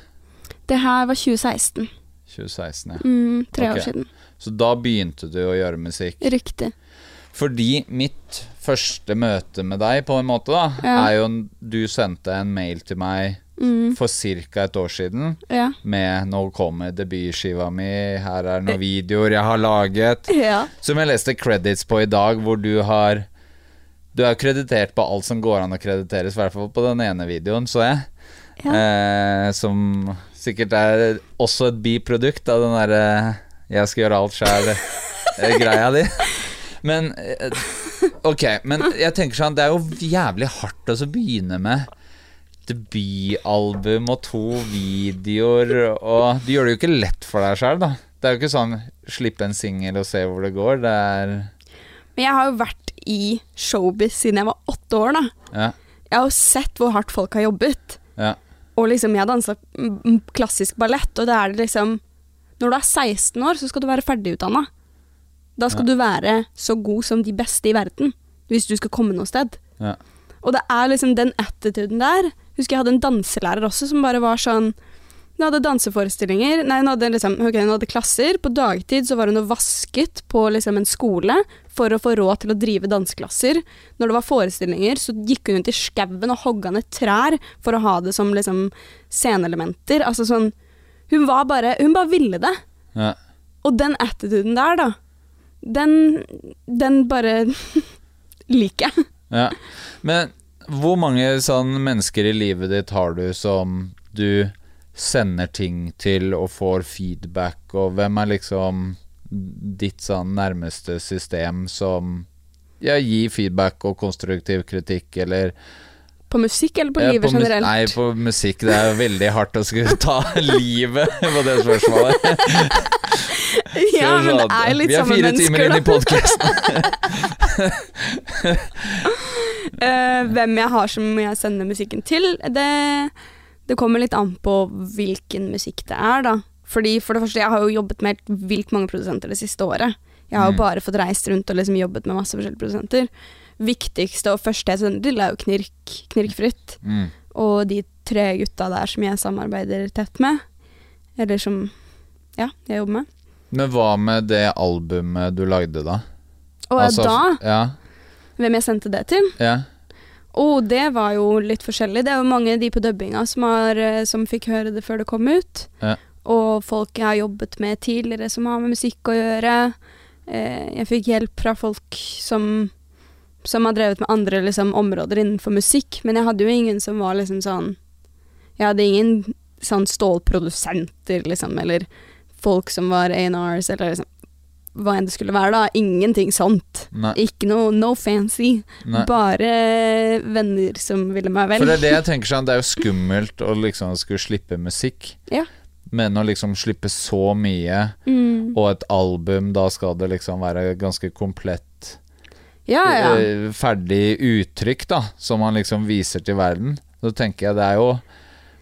Speaker 2: Det her var 2016.
Speaker 1: 2016, ja.
Speaker 2: Mm, tre
Speaker 1: okay.
Speaker 2: år siden.
Speaker 1: Så da begynte du å gjøre musikk.
Speaker 2: Riktig.
Speaker 1: Fordi mitt første møte med deg, på en måte, da,
Speaker 2: Ja.
Speaker 1: er jo Du sendte en mail til meg
Speaker 2: Mm.
Speaker 1: for ca. et år siden
Speaker 2: Ja.
Speaker 1: med 'Nå kommer debutskiva mi', her er noen videoer jeg har laget.
Speaker 2: ja.
Speaker 1: Som jeg leste credits på i dag, hvor du har Du er kreditert på alt som går an å krediteres, i hvert fall på den ene videoen, så jeg.
Speaker 2: Ja.
Speaker 1: Eh, som sikkert er også et biprodukt av den derre 'jeg skal gjøre alt sjæl'-greia di. Men eh, Ok, men jeg tenker sånn Det er jo jævlig hardt å begynne med debutalbum og to videoer, og du gjør det jo ikke lett for deg sjøl, da. Det er jo ikke sånn slippe en singel og se hvor det går. Det er
Speaker 2: Men jeg har jo vært i showbiz siden jeg var åtte år, da.
Speaker 1: Ja.
Speaker 2: Jeg har jo sett hvor hardt folk har jobbet.
Speaker 1: Ja.
Speaker 2: Og liksom, jeg dansa mm, klassisk ballett, og det er det liksom Når du er 16 år, så skal du være ferdigutdanna. Da skal du være så god som de beste i verden, hvis du skal komme noe sted.
Speaker 1: Ja.
Speaker 2: Og det er liksom den attituden der. Husker jeg hadde en danselærer også som bare var sånn Hun hadde danseforestillinger Nei, hun hadde liksom okay, hun hadde klasser. På dagtid så var hun og vasket på liksom en skole for å få råd til å drive danseklasser. Når det var forestillinger, så gikk hun ut i skauen og hogga ned trær for å ha det som liksom sceneelementer. Altså sånn Hun var bare Hun bare ville det.
Speaker 1: Ja.
Speaker 2: Og den attituden der, da, den Den bare liker jeg.
Speaker 1: Ja. Men hvor mange sånn mennesker i livet ditt har du som du sender ting til og får feedback, og hvem er liksom ditt sånn nærmeste system som ja, gir feedback og konstruktiv kritikk, eller
Speaker 2: På musikk eller på
Speaker 1: Ja,
Speaker 2: livet
Speaker 1: på
Speaker 2: generelt?
Speaker 1: Nei, på musikk. Det er veldig hardt å skulle ta livet på det spørsmålet.
Speaker 2: ja, men det er jo litt
Speaker 1: Vi er fire timer inn i
Speaker 2: mennesker,
Speaker 1: podkasten.
Speaker 2: uh, hvem jeg har som jeg sender musikken til, det, det kommer litt an på hvilken musikk det er, da. Fordi for det første, jeg har jo jobbet med helt vilt mange produsenter det siste året. Jeg har jo
Speaker 1: Mm.
Speaker 2: bare fått reist rundt og liksom jobbet med masse forskjellige produsenter. Viktigste og første jeg sender til, er jo Knirk, Knirkfritt.
Speaker 1: Mm.
Speaker 2: Og de tre gutta der som jeg samarbeider tett med. Eller som ja, jeg jobber med.
Speaker 1: Men hva med det albumet du lagde, da?
Speaker 2: Og
Speaker 1: Altså,
Speaker 2: da,
Speaker 1: Ja.
Speaker 2: hvem jeg sendte det til?
Speaker 1: ja.
Speaker 2: Og det var jo litt forskjellig. Det er jo mange av de på dubbinga som, har, eh, som fikk høre det før det kom ut.
Speaker 1: Ja.
Speaker 2: Og folk jeg har jobbet med tidligere som har med musikk å gjøre. Eh, jeg fikk hjelp fra folk som, som har drevet med andre liksom, områder innenfor musikk, men jeg hadde jo ingen som var liksom sånn Jeg hadde ingen sånn stålprodusenter, liksom, eller folk som var A&Rs, eller liksom hva enn det skulle være, da. Ingenting sånt.
Speaker 1: Nei.
Speaker 2: Ikke noe no fancy.
Speaker 1: Nei.
Speaker 2: Bare venner som ville meg vel.
Speaker 1: For det er det jeg tenker sånn, det er jo skummelt å liksom skulle slippe musikk.
Speaker 2: Ja.
Speaker 1: Men å liksom slippe så mye,
Speaker 2: Mm.
Speaker 1: og et album, da skal det liksom være ganske komplett
Speaker 2: Ja, ja.
Speaker 1: eh, ferdig uttrykk, da, som man liksom viser til verden. Så tenker jeg det er jo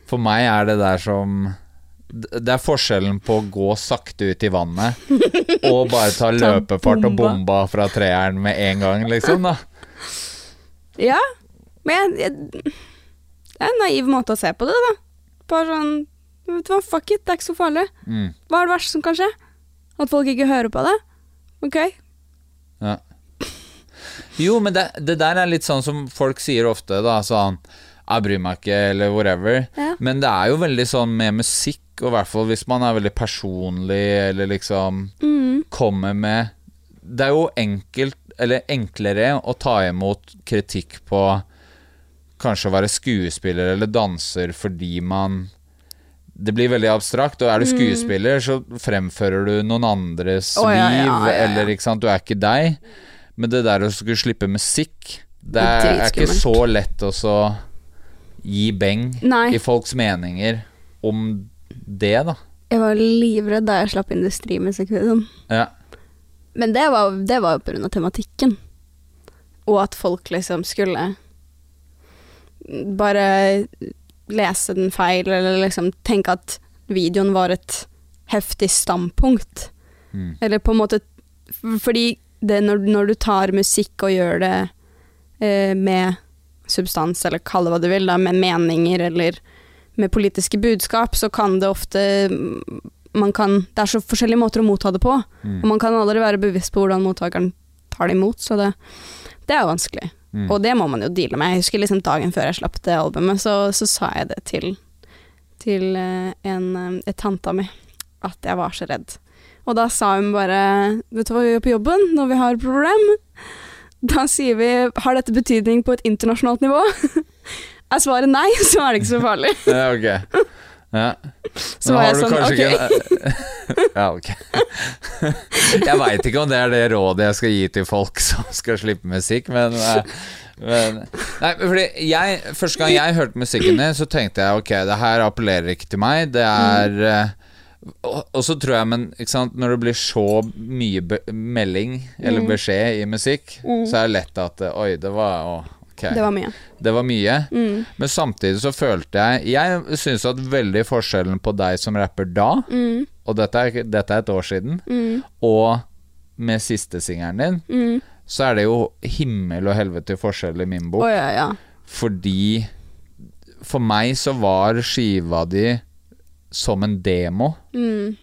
Speaker 1: For meg er det der som Det er forskjellen på å gå sakte ut i vannet og bare ta løpefart og
Speaker 2: bomba.
Speaker 1: fra treeren med en gang, liksom, da.
Speaker 2: ja. Men jeg, jeg, det er en naiv måte å se på det, da. Bare sånn Vet du hva, fuck it, det er ikke så farlig.
Speaker 1: Mm.
Speaker 2: Hva er det verste som kan skje? At folk ikke hører på det? Ok.
Speaker 1: Ja. Jo, men det, det der er litt sånn som folk sier ofte, da. Sånn Jeg bryr meg ikke, eller whatever.
Speaker 2: Ja.
Speaker 1: Men det er jo veldig sånn med musikk, og i hvert fall hvis man er veldig personlig, eller liksom
Speaker 2: Mm.
Speaker 1: kommer med Det er jo enkelt, eller enklere, å ta imot kritikk på kanskje å være skuespiller eller danser fordi man det blir veldig abstrakt, og er du skuespiller, så fremfører du noen andres
Speaker 2: oh, liv, ja, ja, ja,
Speaker 1: eller ikke sant, du er ikke deg. Men det der å skulle slippe musikk, det
Speaker 2: Det er
Speaker 1: er, er ikke så lett å så gi beng
Speaker 2: Nei.
Speaker 1: i folks meninger om det, da.
Speaker 2: Jeg var livredd da jeg slapp industrimusikkvideoen.
Speaker 1: Ja.
Speaker 2: Men det var, det var jo av tematikken. Og at folk liksom skulle bare lese den feil, eller liksom tenke at videoen var et heftig standpunkt.
Speaker 1: Mm.
Speaker 2: Eller på en måte Fordi det når, når du tar musikk og gjør det eh, med substans, eller kall det hva du vil, da, med meninger eller med politiske budskap, så kan det ofte man kan, Det er så forskjellige måter å motta det på,
Speaker 1: Mm.
Speaker 2: og man kan aldri være bevisst på hvordan mottakeren tar det imot, så det, det er jo vanskelig.
Speaker 1: Mm.
Speaker 2: Og det må man jo deale med. Jeg husker liksom dagen før jeg slapp det albumet, så, så sa jeg det til, til eh, en eh, et tanta mi, at jeg var så redd. Og da sa hun bare Vet du hva vi gjør på jobben når vi har et problem? Da sier vi Har dette betydning på et internasjonalt nivå? er svaret nei, så er det ikke så farlig.
Speaker 1: Ja, ok. Ja.
Speaker 2: Så var jeg sånn, ok.
Speaker 1: ikke- Ja, ok. Jeg veit ikke om det er det rådet jeg skal gi til folk som skal slippe musikk, men, eh, men Nei, fordi jeg Første gang jeg hørte musikken din, så tenkte jeg ok, det her appellerer ikke til meg. Det er eh, og, og så tror jeg, men sant, når det blir så mye melding eller beskjed i musikk, så er det lett at Oi, det var å, ok.
Speaker 2: Det var mye.
Speaker 1: Det var mye.
Speaker 2: Mm.
Speaker 1: Men samtidig så følte jeg Jeg syns at veldig forskjellen på deg som rapper da,
Speaker 2: Mm.
Speaker 1: og dette er, dette er et år siden, og med siste singelen din,
Speaker 2: Mm.
Speaker 1: så er det jo himmel og helvete forskjell i min
Speaker 2: bok.
Speaker 1: bok.
Speaker 2: ja, ja.
Speaker 1: Fordi For meg så var skiva di som en demo.
Speaker 2: Mm.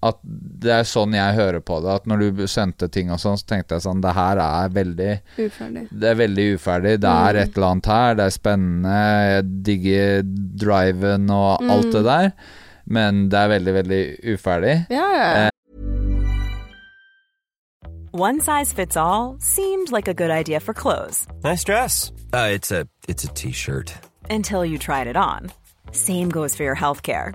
Speaker 1: At det er sånn jeg hører på det. At når du sendte ting og sånn, så tenkte jeg sånn Det her er veldig
Speaker 2: Uferdig.
Speaker 1: Det er veldig uferdig. Det er et eller annet her. Det er spennende. Jeg digger driven og alt det der. Men det er veldig, veldig uferdig.
Speaker 2: Ja, ja, ja.
Speaker 3: One size fits all seemed like a good idea for clothes
Speaker 4: Nice dress. Uh, it's a t-shirt.
Speaker 3: until you tried it on. Same goes for your healthcare.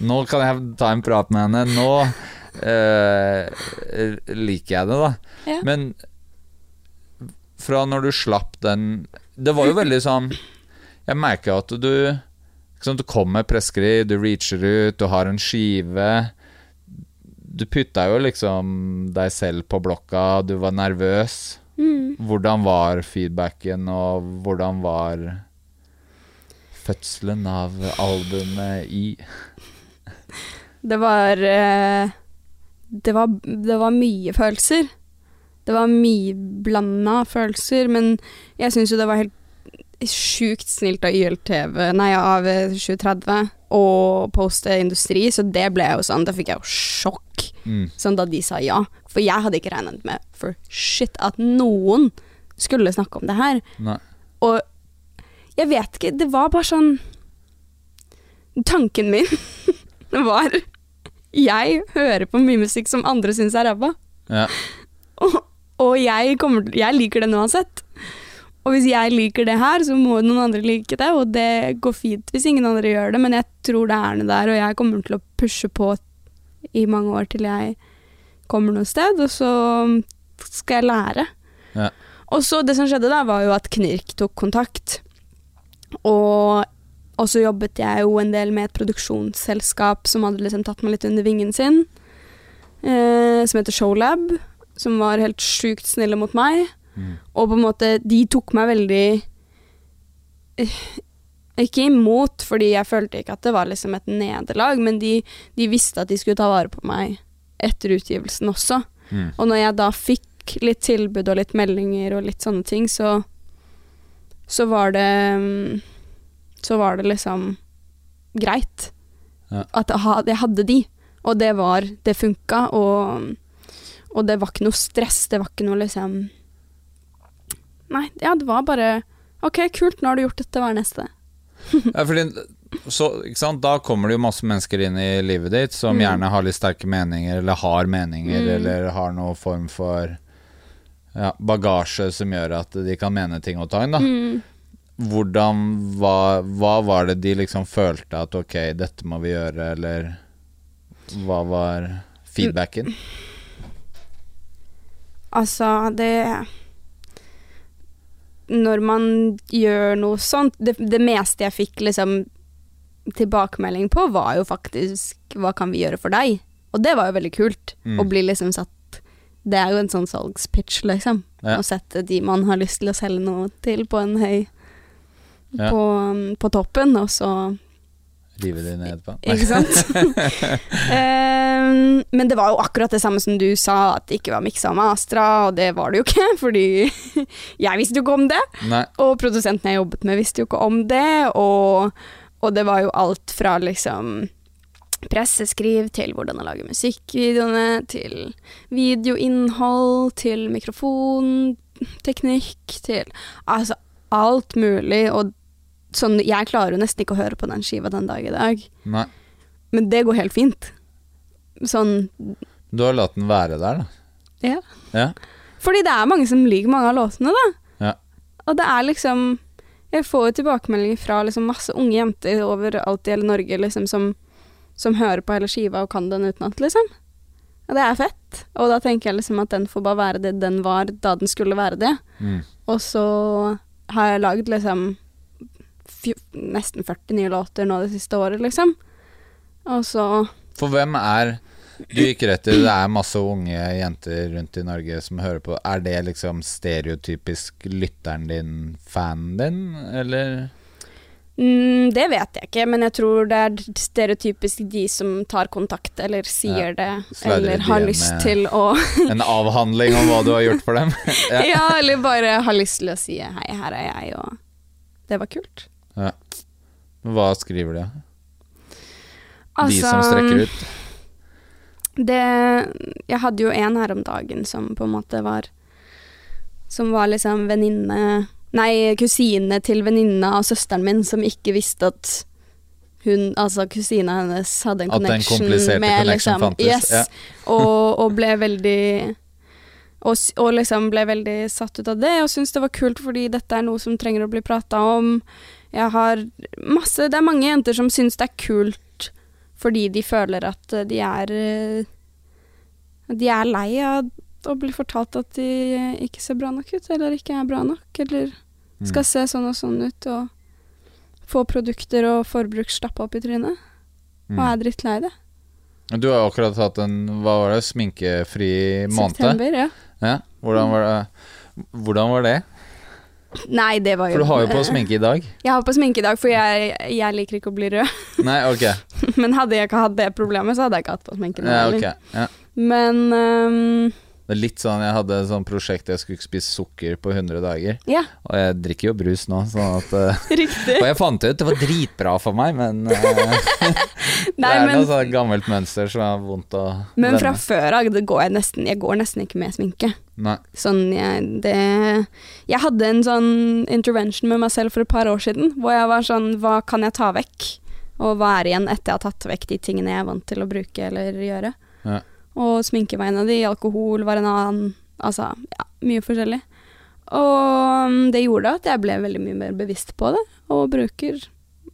Speaker 1: Nå kan jeg ta en prat med henne. Nå eh, liker jeg det, da.
Speaker 2: Ja.
Speaker 1: Men fra når du slapp den Det var jo veldig sånn Jeg merker at du sånn, Du kommer med du reacher ut, du har en skive. Du putta jo liksom deg selv på blokka, du var nervøs. Hvordan var feedbacken, og hvordan var fødselen av albumet i
Speaker 2: Det var eh, det var, det var mye følelser. Det var mye blanda følelser, men jeg syns jo det var helt sjukt snilt av YLTV, nei, av eh, 2030 å poste industri, så det ble jo sånn, da fikk jeg jo sjokk,
Speaker 1: Mm.
Speaker 2: sånn da de sa ja. For jeg hadde ikke regnet med for shit at noen skulle snakke om det her.
Speaker 1: Nei.
Speaker 2: Og jeg vet ikke, det var bare sånn Tanken min var Jeg hører på mye musikk som andre syns er ræva.
Speaker 1: Ja.
Speaker 2: Og, og jeg, kommer, jeg liker den uansett. Og hvis jeg liker det her, så må noen andre like det, og det går fint hvis ingen andre gjør det, men jeg tror det er noe der, og jeg kommer til å pushe på i mange år til jeg kommer noe sted, og så skal jeg lære.
Speaker 1: Ja.
Speaker 2: Og så det som skjedde da, var jo at Knirk tok kontakt, og, og så jobbet jeg jo en del med et produksjonsselskap som hadde liksom tatt meg litt under vingen sin, eh, som heter Showlab, som var helt sjukt snille mot meg. Og på en måte, de tok meg veldig eh, Ikke imot, fordi jeg følte ikke at det var liksom et nederlag, men de, de visste at de skulle ta vare på meg etter utgivelsen også.
Speaker 1: Mm.
Speaker 2: Og når jeg da fikk litt tilbud og litt meldinger og litt sånne ting, så så var det mm, Så var det liksom greit
Speaker 1: Ja.
Speaker 2: at jeg hadde de. Og det var Det funka, og, og det var ikke noe stress. Det var ikke noe liksom Nei, ja, det var bare OK, kult, nå har du gjort dette, hva er neste?
Speaker 1: Ja, fordi, så? Da kommer det jo masse mennesker inn i livet ditt som
Speaker 2: Mm.
Speaker 1: gjerne har litt sterke meninger, eller har meninger,
Speaker 2: Mm.
Speaker 1: eller har noen form for ja, bagasje som gjør at de kan mene ting og tang.
Speaker 2: Mm.
Speaker 1: Hvordan hva, hva var det de liksom følte at ok, dette må vi gjøre, eller hva var feedbacken?
Speaker 2: Altså, det Når man gjør noe sånt Det, det meste jeg fikk liksom tilbakemelding på, var jo faktisk 'hva kan vi gjøre for deg?' Og det var jo veldig kult.
Speaker 1: Mm.
Speaker 2: Å bli liksom satt Det er jo en sånn salgspitch, liksom.
Speaker 1: Ja.
Speaker 2: Å sette de man har lyst til å selge noe til, på en høy
Speaker 1: Ja.
Speaker 2: på, på toppen, og så
Speaker 1: Rive de ned på?
Speaker 2: Ikke sant? um, men det var jo akkurat det samme som du sa, at det ikke var miksa med Astra, og det var det jo ikke, fordi jeg visste jo ikke om det.
Speaker 1: Nei.
Speaker 2: Og produsenten jeg jobbet med, visste jo ikke om det, og, og det var jo alt fra liksom presseskriv til hvordan å lage musikkvideoene, til videoinnhold, til mikrofonteknikk, til altså alt mulig, og sånn, jeg klarer jo nesten ikke å høre på den skiva den dag i dag.
Speaker 1: Nei.
Speaker 2: Men det går helt fint. Sånn
Speaker 1: Du har latt den være der, da.
Speaker 2: Ja.
Speaker 1: Ja.
Speaker 2: Fordi det er mange som liker mange av låtene, da.
Speaker 1: Ja.
Speaker 2: Og det er liksom Jeg får jo tilbakemeldinger fra liksom masse unge jenter overalt i hele Norge liksom som, som hører på hele skiva og kan den utenat, liksom. Og det er fett. Og da tenker jeg liksom at den får bare være det den var da den skulle være det.
Speaker 1: Mm.
Speaker 2: Og så har jeg lagd liksom nesten 40 nye låter nå det siste året, liksom. Og så
Speaker 1: For hvem er Du gikk rett i det er masse unge jenter rundt i Norge som hører på. Er det liksom stereotypisk lytteren din, fanen din, eller?
Speaker 2: Mm, det vet jeg ikke, men jeg tror det er stereotypisk de som tar kontakt eller sier
Speaker 1: Ja.
Speaker 2: det, eller har lyst til å
Speaker 1: En avhandling om hva du har gjort for dem?
Speaker 2: ja. eller bare har lyst til å si 'hei, her er jeg', og det var kult.
Speaker 1: Ja. Hva skriver de? De
Speaker 2: Altså,
Speaker 1: som strekker ut?
Speaker 2: Det Jeg hadde jo en her om dagen som på en måte var Som var liksom venninne Nei, kusine til venninna av søsteren min som ikke visste at hun, altså kusina hennes, hadde en
Speaker 1: At
Speaker 2: connection med liksom Yes.
Speaker 1: ja.
Speaker 2: Og, og ble veldig og, og liksom ble veldig satt ut av det, og syntes det var kult fordi dette er noe som trenger å bli prata om. Jeg har masse Det er mange jenter som syns det er kult fordi de føler at eh, de er eh, De er lei av å bli fortalt at de ikke ser bra nok ut, eller ikke er bra nok, eller skal se sånn og sånn ut, og få produkter og forbruk stappa opp i trynet. Og
Speaker 1: Mm.
Speaker 2: er drittlei det.
Speaker 1: Du har jo akkurat hatt en hva var det, sminkefri måned.
Speaker 2: September, ja.
Speaker 1: Ja. Hvordan, var det, hvordan var det?
Speaker 2: Nei, det var jo
Speaker 1: For du har jo på sminke i dag.
Speaker 2: Jeg har på sminke i dag, for jeg, jeg liker ikke å bli rød.
Speaker 1: Nei, ok.
Speaker 2: Men hadde jeg ikke hatt det problemet, så hadde jeg ikke hatt på sminke
Speaker 1: Ja,
Speaker 2: okay.
Speaker 1: ok. Ja.
Speaker 2: Men øhm,
Speaker 1: Det er litt sånn Jeg hadde et sånt prosjekt jeg skulle ikke spise sukker på 100 dager.
Speaker 2: ja,
Speaker 1: Og jeg drikker jo brus nå, sånn at eh. Og jeg fant ut det var dritbra for meg, men Nei, det er
Speaker 2: men,
Speaker 1: noe sånn gammelt mønster som er vondt å
Speaker 2: men fra
Speaker 1: vende.
Speaker 2: før av går jeg nesten Jeg går nesten ikke med sminke.
Speaker 1: Nei.
Speaker 2: Sånn jeg Det Jeg hadde en sånn intervention med meg selv for et par år siden, hvor jeg var sånn Hva kan jeg ta vekk? Og hva er igjen etter jeg har tatt vekk de tingene jeg er vant til å bruke eller gjøre?
Speaker 1: Ja.
Speaker 2: Og sminke var en av de, alkohol var en annen. Altså, ja, mye forskjellig. Og mm, det gjorde at jeg ble veldig mye mer bevisst på det, og bruker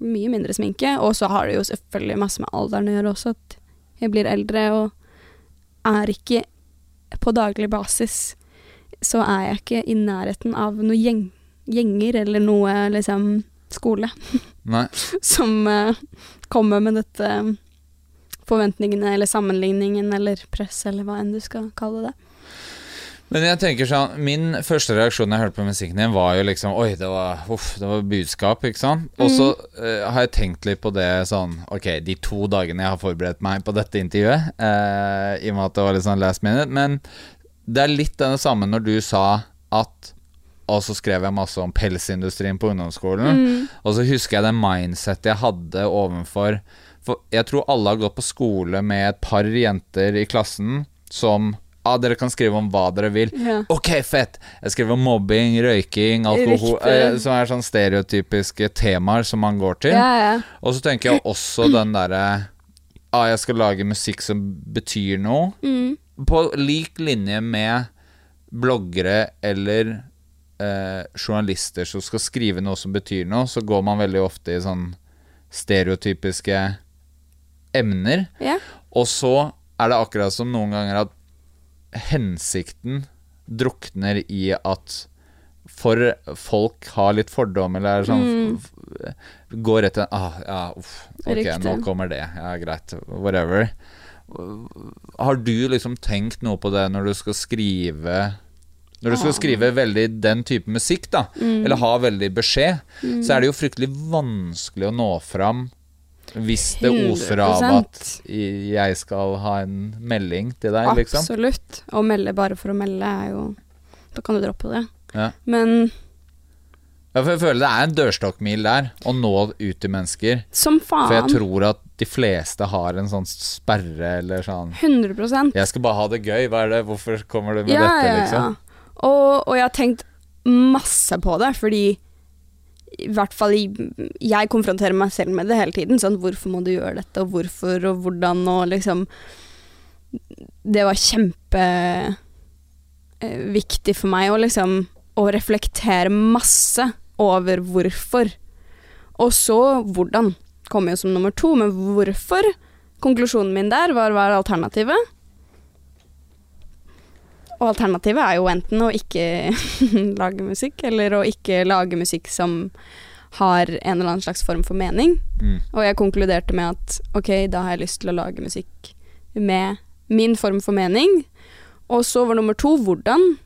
Speaker 2: mye mindre sminke. Og så har det jo selvfølgelig masse med alderen å gjøre også, at jeg blir eldre og er ikke på daglig basis så er jeg ikke i nærheten av noen gjeng, gjenger eller noe liksom skole
Speaker 1: Nei.
Speaker 2: som uh, kommer med dette forventningene eller sammenligningen eller press eller hva enn du skal kalle det.
Speaker 1: Men jeg tenker sånn Min første reaksjon da jeg hørte på musikken din, var jo liksom Oi, det var, uff, det var budskap, ikke sant? Og så eh, har jeg tenkt litt på det sånn Ok, de to dagene jeg har forberedt meg på dette intervjuet, uh, i og med at det var litt sånn last minute, men det er litt det samme når du sa at Og så skrev jeg masse om pelsindustrien på ungdomsskolen. Og så husker jeg det mindsettet jeg hadde ovenfor For jeg tror alle har gått på skole med et par jenter i klassen som Ja, dere kan skrive om hva dere vil.
Speaker 2: Ja.
Speaker 1: Ok, fett! Jeg skriver om mobbing, røyking, alkohol eh, Som er sånn stereotypiske temaer som man går til.
Speaker 2: Ja, ja.
Speaker 1: Og så tenker jeg også den derre ah, Jeg skal lage musikk som betyr noe.
Speaker 2: Mm.
Speaker 1: På lik linje med bloggere eller eh, journalister som skal skrive noe som betyr noe, så går man veldig ofte i sånn stereotypiske emner.
Speaker 2: Ja.
Speaker 1: Og så er det akkurat som noen ganger at hensikten drukner i at for folk har litt fordom, eller er sånn mm. Går Går etter ah, Ja, uff. Ok,
Speaker 2: Riktig.
Speaker 1: nå kommer det. Ja, greit. Whatever. Har du liksom tenkt noe på det når du skal skrive Når du skal skrive veldig den type musikk, da, eller ha veldig beskjed, så er det jo fryktelig vanskelig å nå fram hvis det oser av at jeg skal ha en melding til deg, liksom.
Speaker 2: Absolutt. Å melde bare for å melde er jo Da kan du droppe det.
Speaker 1: Ja.
Speaker 2: Men
Speaker 1: Ja, for jeg føler det er en dørstokkmil der, å nå ut til mennesker.
Speaker 2: som faen
Speaker 1: For jeg tror at de fleste har en sånn sperre eller sånn
Speaker 2: 100%
Speaker 1: Jeg skal bare ha det gøy, hva er det, hvorfor kommer du med
Speaker 2: ja,
Speaker 1: dette,
Speaker 2: ja,
Speaker 1: liksom?
Speaker 2: ja. Og, og jeg har tenkt masse på det, fordi i hvert fall jeg konfronterer meg selv med det hele tiden. Sånn, hvorfor må du gjøre dette, og hvorfor, og hvordan, og liksom Det var kjempeviktig for meg å liksom Å reflektere masse over hvorfor. Og så hvordan. Kommer jo som nummer to, men hvorfor? Konklusjonen min der var hva er alternativet? Og alternativet er jo enten å ikke lage musikk, eller å ikke lage musikk som har en eller annen slags form for mening.
Speaker 1: Mm.
Speaker 2: Og jeg konkluderte med at ok, da har jeg lyst til å lage musikk med min form for mening. Og så var nummer to hvordan.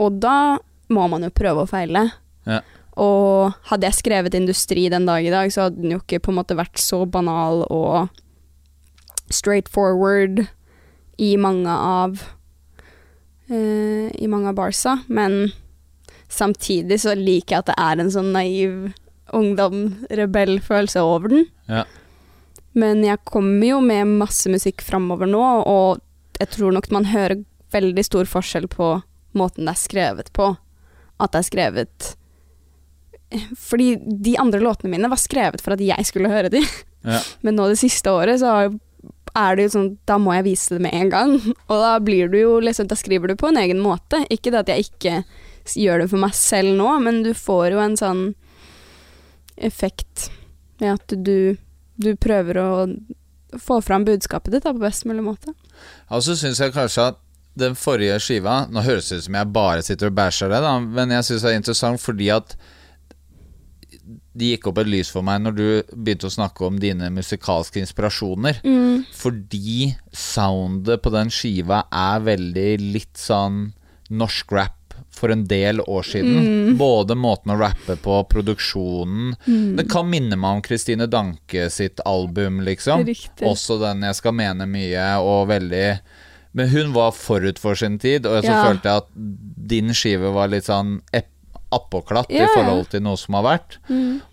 Speaker 2: Og da må man jo prøve og feile.
Speaker 1: Ja.
Speaker 2: Og hadde jeg skrevet industri den dag i dag, så hadde den jo ikke på en måte vært så banal og straightforward i mange av I mange av barsa. Men samtidig så liker jeg at det er en sånn naiv ungdom-rebell-følelse over den.
Speaker 1: Ja.
Speaker 2: Men jeg kommer jo med masse musikk framover nå, og jeg tror nok man hører veldig stor forskjell på måten det er skrevet på. At det er skrevet Fordi de andre låtene mine var skrevet for at jeg skulle høre de.
Speaker 1: Ja.
Speaker 2: Men nå det siste året så har jo- er det jo sånn Da må jeg vise det med en gang. Og da blir du jo liksom Da skriver du på en egen måte. Ikke det at jeg ikke gjør det for meg selv nå, men du får jo en sånn effekt med at du, du prøver å få fram budskapet ditt da, på best mulig måte.
Speaker 1: Og så syns jeg kanskje at den forrige skiva Nå høres det ut som jeg bare sitter og bæsjer det, da, men jeg syns det er interessant fordi at det gikk opp et lys for meg når du begynte å snakke om dine musikalske inspirasjoner. Fordi soundet på den skiva er veldig litt sånn norsk rap for en del år siden. Både måten å rappe på, produksjonen Det kan minne meg om Kristine Danke sitt album, liksom.
Speaker 2: Riktig.
Speaker 1: Også den 'Jeg skal mene mye' og veldig Men hun var forut for sin tid, og så
Speaker 2: Ja.
Speaker 1: følte jeg at din skive var litt sånn ep- attpåklatt
Speaker 2: yeah.
Speaker 1: i forhold til noe som har vært.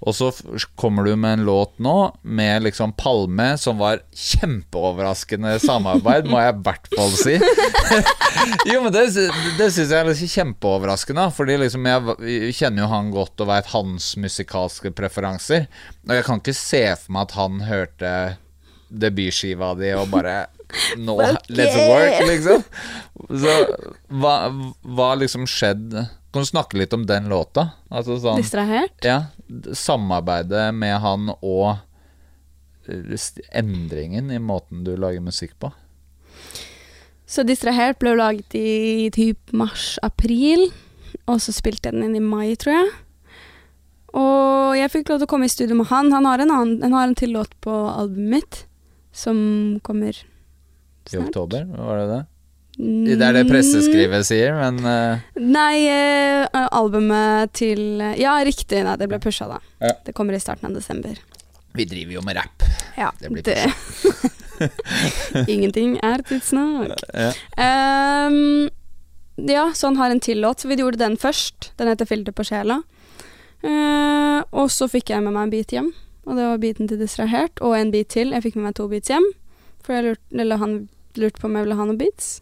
Speaker 1: Og så kommer du med en låt nå med liksom Palme, som var kjempeoverraskende samarbeid, må jeg i hvert fall si. jo, men det, det syns jeg er liksom kjempeoverraskende, fordi liksom jeg v- kjenner jo han godt og veit hans musikalske preferanser. Og jeg kan ikke se for meg at han hørte debutskiva di og bare Nå, let's work, liksom. Så hva, har liksom skjedd Kan du snakke litt om den låta? Altså sånn
Speaker 2: Distrahert?
Speaker 1: ja, samarbeidet med han og eh, endringen i måten du lager musikk på.
Speaker 2: Så Distrahert ble laget i typ mars-april, og så spilte jeg den inn i mai, tror jeg. Og jeg fikk lov til å komme i studio med han. Han har en, annen, han har en til låt på albumet mitt, som kommer snart.
Speaker 1: I oktober, var det det? Det er det presseskrivet sier, men uh...
Speaker 2: Nei, uh, albumet til Ja, riktig. Nei, det ble pusha, da.
Speaker 1: Ja.
Speaker 2: Det kommer i starten av desember.
Speaker 1: vi driver jo med rapp.
Speaker 2: Ja,
Speaker 1: Det blir
Speaker 2: Ingenting er tidsnok.
Speaker 1: Ja.
Speaker 2: Ehm, ja, så han har en til låt, vi gjorde den først. Den heter 'Filter på sjela'. Uh, og så fikk jeg med meg en bit hjem, og det var biten til 'Distrahert', og en bit til. Jeg fikk med meg to beats hjem, for lurte, eller han lurte på om jeg ville ha noen beats.